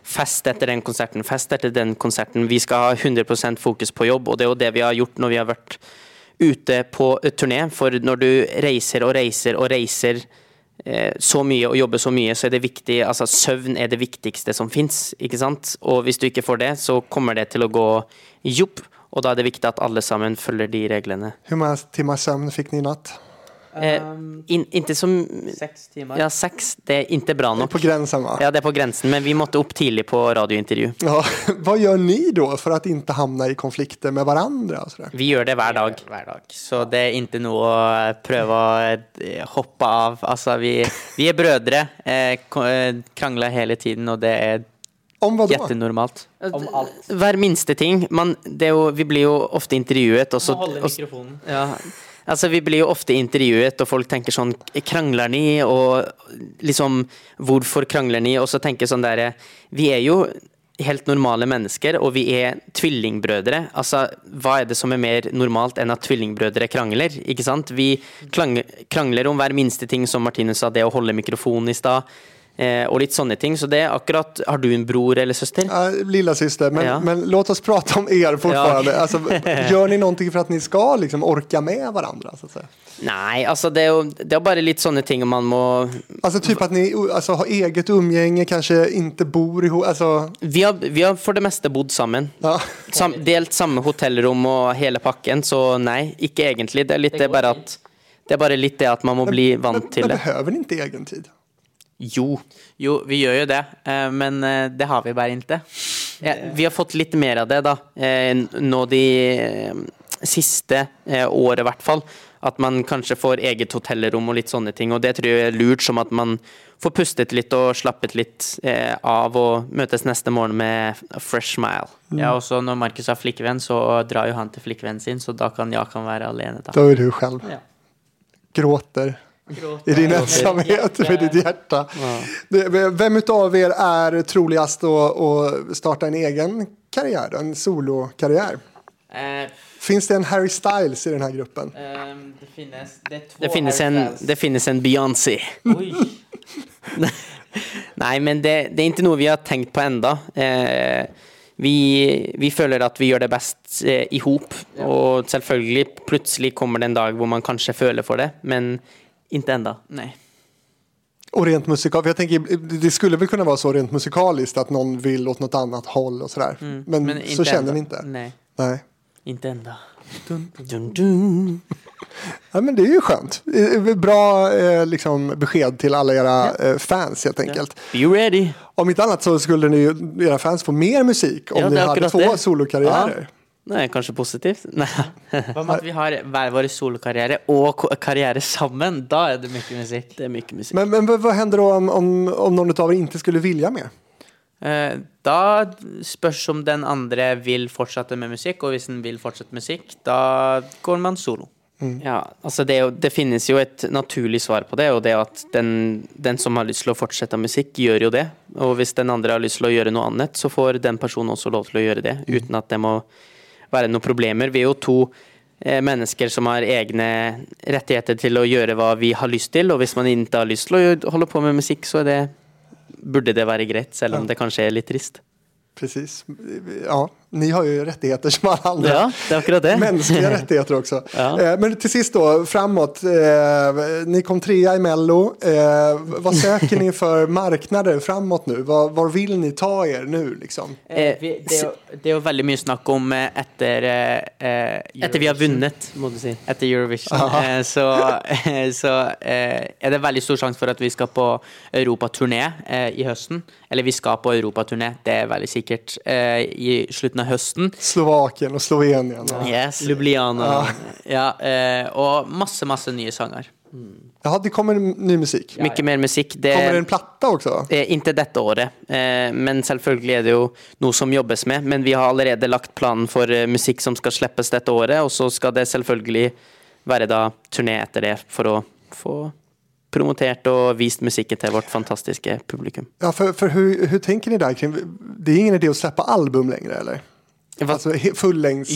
fest etter den konserten, fest etter den konserten. Vi skal ha 100% fokus på jobb, og det er jo det vi har gjort når vi har vært ute på turné. For når du reiser og reiser og reiser så mye og jobber så mye, så er det viktig Altså, søvn er det viktigste som fins? Og hvis du ikke får det, så kommer det til å gå jobb. Og da er det viktig at alle sammen følger de reglene. Hvor mange timer søvn fikk ni i natt? Eh, in, inte som Seks timer. Ja, seks. Det er ikke bra nok På grensen, va? Ja, det er på grensen, men vi måtte opp tidlig på radiointervju. Ja, (laughs) Hva gjør dere da for att ikke havne i konflikter med hverandre? Vi gjør det hver dag. Hver dag. Så det er ikke noe å prøve å eh, hoppe av. Altså, vi, vi er brødre. Eh, eh, krangler hele tiden, og det er Om hva da? Om alt. Hver minste ting. Man, det er jo, vi blir jo ofte intervjuet, og så Holde mikrofonen. Ja, altså Vi blir jo ofte intervjuet, og folk tenker sånn Krangler ni? Og liksom Hvorfor krangler ni? Og så tenker sånn der Vi er jo helt normale mennesker, og vi er tvillingbrødre. Altså, Hva er det som er mer normalt enn at tvillingbrødre krangler? ikke sant? Vi krangler om hver minste ting, som Martine sa, det å holde mikrofonen i stad. Eh, og litt sånne ting. Så det er akkurat Har du en bror eller søster? Ja, lilla søster, men, Ja. men låt oss prate om er Ja. altså, gjør ni noe for at ni skal liksom orke med hverandre? Så å si? Nei, altså det er jo det er bare litt sånne ting man må Altså typ at ni altså, har eget omgjenge, kanskje ikke bor i altså. Vi har, vi har for det meste bodd sammen. ja. Sam, delt samme hotellrom og hele pakken, så nei, ikke egentlig. Det er, litt, det er bare at det er bare litt det at man må bli men, vant til det. men behøver behöver ikke inte egen tid? Jo. Jo, vi gjør jo det, eh, men eh, det har vi bare ikke. Ja, vi har fått litt mer av det, da. Eh, nå de siste året, i hvert fall. At man kanskje får eget hotellrom og litt sånne ting. Og det tror jeg er lurt, som at man får pustet litt og slappet litt av og møtes neste morgen med a fresh smile. Ja, og så når Markus har flikkevenn, så drar jo han til flikkevennen sin, så da kan jeg kan være alene. da. Da er du selv. Ja. Gråter i din ensamhet med ditt hjärta. Ja. Vem av er är troligast att, starta en egen karriär, en solokarriär? Eh, Finns det en Harry Styles i den här gruppen? eh, det finnes Det, Det finnes en, det finnes en Beyoncé. (laughs) Nei, men det, det er ikke noe vi har tenkt på enda. Eh, vi, vi føler at vi gjør det best eh, i hop, og selvfølgelig plutselig kommer det en dag hvor man kanskje føler for det, men ikke enda. Nei. Och rent musikaliskt, jag tänker, det skulle väl kunna vara så rent musikaliskt att någon vill åt något annat håll och sådär. Men, så känner enda. ni inte? Nei, Nej. Inte enda. Dun, dun. Ja, men det är ju skönt. Eh, Bra eh, liksom, besked till alla era eh, fans helt enkelt. Be ready! Om inte annat så skulle ni, era fans få mer musik om Ja, ni hade två det. solokarriärer. Nei, kanskje positivt? (laughs) Nei. Hva med at vi har hver vår solokarriere og karriere sammen? Da er det mye musikk. Det er mye musikk. Men, men vad händer då om, om, om någon av er inte skulle vilja mer? Eh, Da spørs om den andre vil fortsette med musikk, og hvis den vil fortsette musikk, da går man solo. Ja, altså det, er jo, det finnes jo et naturlig svar på det, og det er at den, den som har lyst til å fortsette musikk, gjør jo det. Og hvis den andre har lyst til å gjøre noe annet, så får den personen også lov til å gjøre det, uten at det må være noen problemer. Vi er jo to eh, mennesker som har egne rettigheter til å gjøre hva vi har lyst til, og hvis man ikke har lyst til å holde på med musikk, så er det, burde det være greit, selv om det kanskje er litt trist. Precis. Ja, ni har ju rättigheter som alla andra. Ja, det är akkurat det. Mänskliga (laughs) rättigheter också. Ja. Eh, Men till sist då, framåt. Eh, ni kom trea i Mello. Eh, vad söker ni för (laughs) marknader framåt nu? Var, var vill ni ta er nu liksom? Eh, det, jo, det er jo veldig mye snakk om etter eh, Etter vi har vunnet, må du si. Etter Eurovision. Eh, så så eh, er det veldig stor sjanse for at vi skal på europaturné eh, i høsten. Eller vi skal på europaturné, det er veldig sikkert, eh, i slutten av høsten. Slovakien og Slovenien. Yes. Ljubljana. Ja, eh, og masse, masse nye sanger. Ja, det kommer ny musikk. Mye mer musikk. Det Kommer det en plate også? Eh, Ikke dette året, eh, men selvfølgelig er det jo noe som jobbes med. Men vi har allerede lagt planen for eh, musikk som skal slippes dette året, og så skal det selvfølgelig være da turné etter det for å få promotert og vist musikken til vårt fantastiske publikum. Ja, for, for hvordan tenker dere ni där kring, det er ingen idé å slippe album lenger, eller? Hva- Alltså he-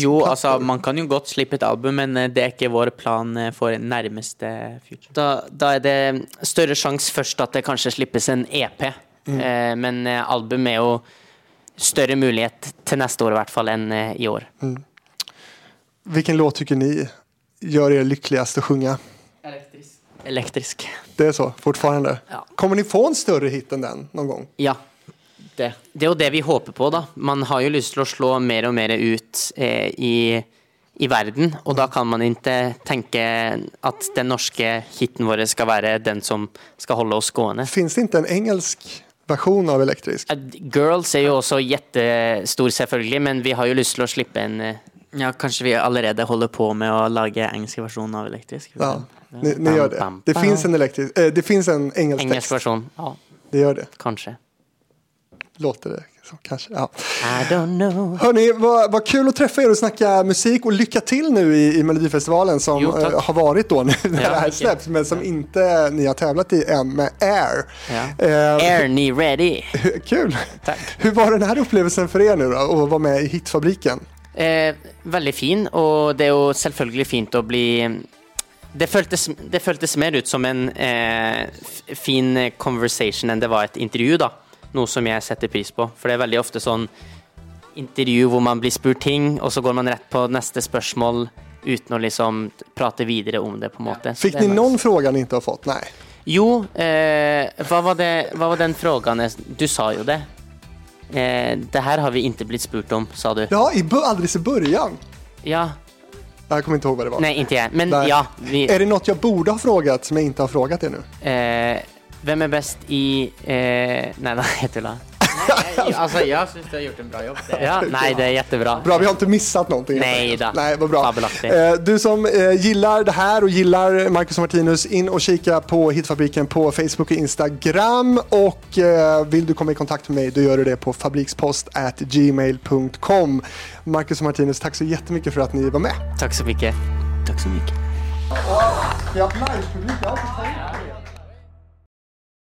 Jo, altså, man kan jo godt slippe et album, men eh, det er ikke vår plan eh, for nærmeste future. Da, da er det større sjanse først at det kanskje slippes en EP, eh, men album er jo større mulighet til neste år i hvert fall enn i år. hvilken låt tycker ni gjør dere lykkeligst å synge? Elektrisk. Det er så, fortfarande? Ja. Kommer ni få en større hit enn den noen gang? Ja. Det. det er jo det vi håper på, da. Man har jo lyst til å slå mer og mer ut eh, i, i verden, og da kan man ikke tenke at den norske hiten vår skal være den som skal holde oss gående. Finns det ikke en engelsk versjon av elektrisk? Girls er jo også jättestor, selvfølgelig, men vi har jo lyst til å slippe en eh, Ja, kanskje vi allerede holder på med å lage engelsk versjon av elektrisk. Ja, ni, ni gjør det. bam, Det fins en elektrisk, eh, det en engelsk, engelsk versjon. Ja, Det gjør det. kanskje. Låter det så, kanske. Ja. I don't know. Hörni, vad, vad kul att träffa er och snacka musik och lycka till nu i, i Melodifestivalen som Jo, eh, har varit då nu när Ja, det här släpps men som inte ni har tävlat i än med Air. Ja. Eh, Air, ni ready? Kul! Tack. Hur var den här upplevelsen för er nu då, att vara med i Hitfabriken? Eh, veldig fin, og det er jo selvfølgelig fint å bli det føltes, det føltes mer ut som en eh, fin conversation enn det var et intervju, da. Noe som jeg setter pris på. For det er veldig ofte sånn intervju hvor man blir spurt ting, og så går man rett på neste spørsmål uten å liksom prate videre om det, på en måte. Fikk dere noen spørsmål ni ikke har fått? Nei. Jo, eh, hva, var det, hva var den frågan Du sa jo det. Eh, det her har vi ikke blitt spurt om, sa du. Ja, i, aldri i början. Ja. Jeg kommer ikke ihåg hva det var. Nei, ikke jeg. Men Nei. ja. Vi, Er det noe jeg borde ha frågat som jeg ikke har frågat ennå? Eh, hvem er best i eh, Nei (laughs) da, jeg tulla. altså, jeg syns du har gjort en bra jobb. Det. Ja, nei, det er jättebra. Bra, vi har inte missat någonting. Nej då. Nej, vad bra. Fabelaktigt. Eh, du som eh, gillar det här och gillar Marcus och Martinus, in och kika på Hitfabriken på Facebook och Instagram. Och eh, vill du komma i kontakt med mig, då gör du det på fabrikspost@gmail.com. Marcus och Martinus, tack så jättemycket för att ni var med. Takk så mye. Takk så mye. Vi har livepublik,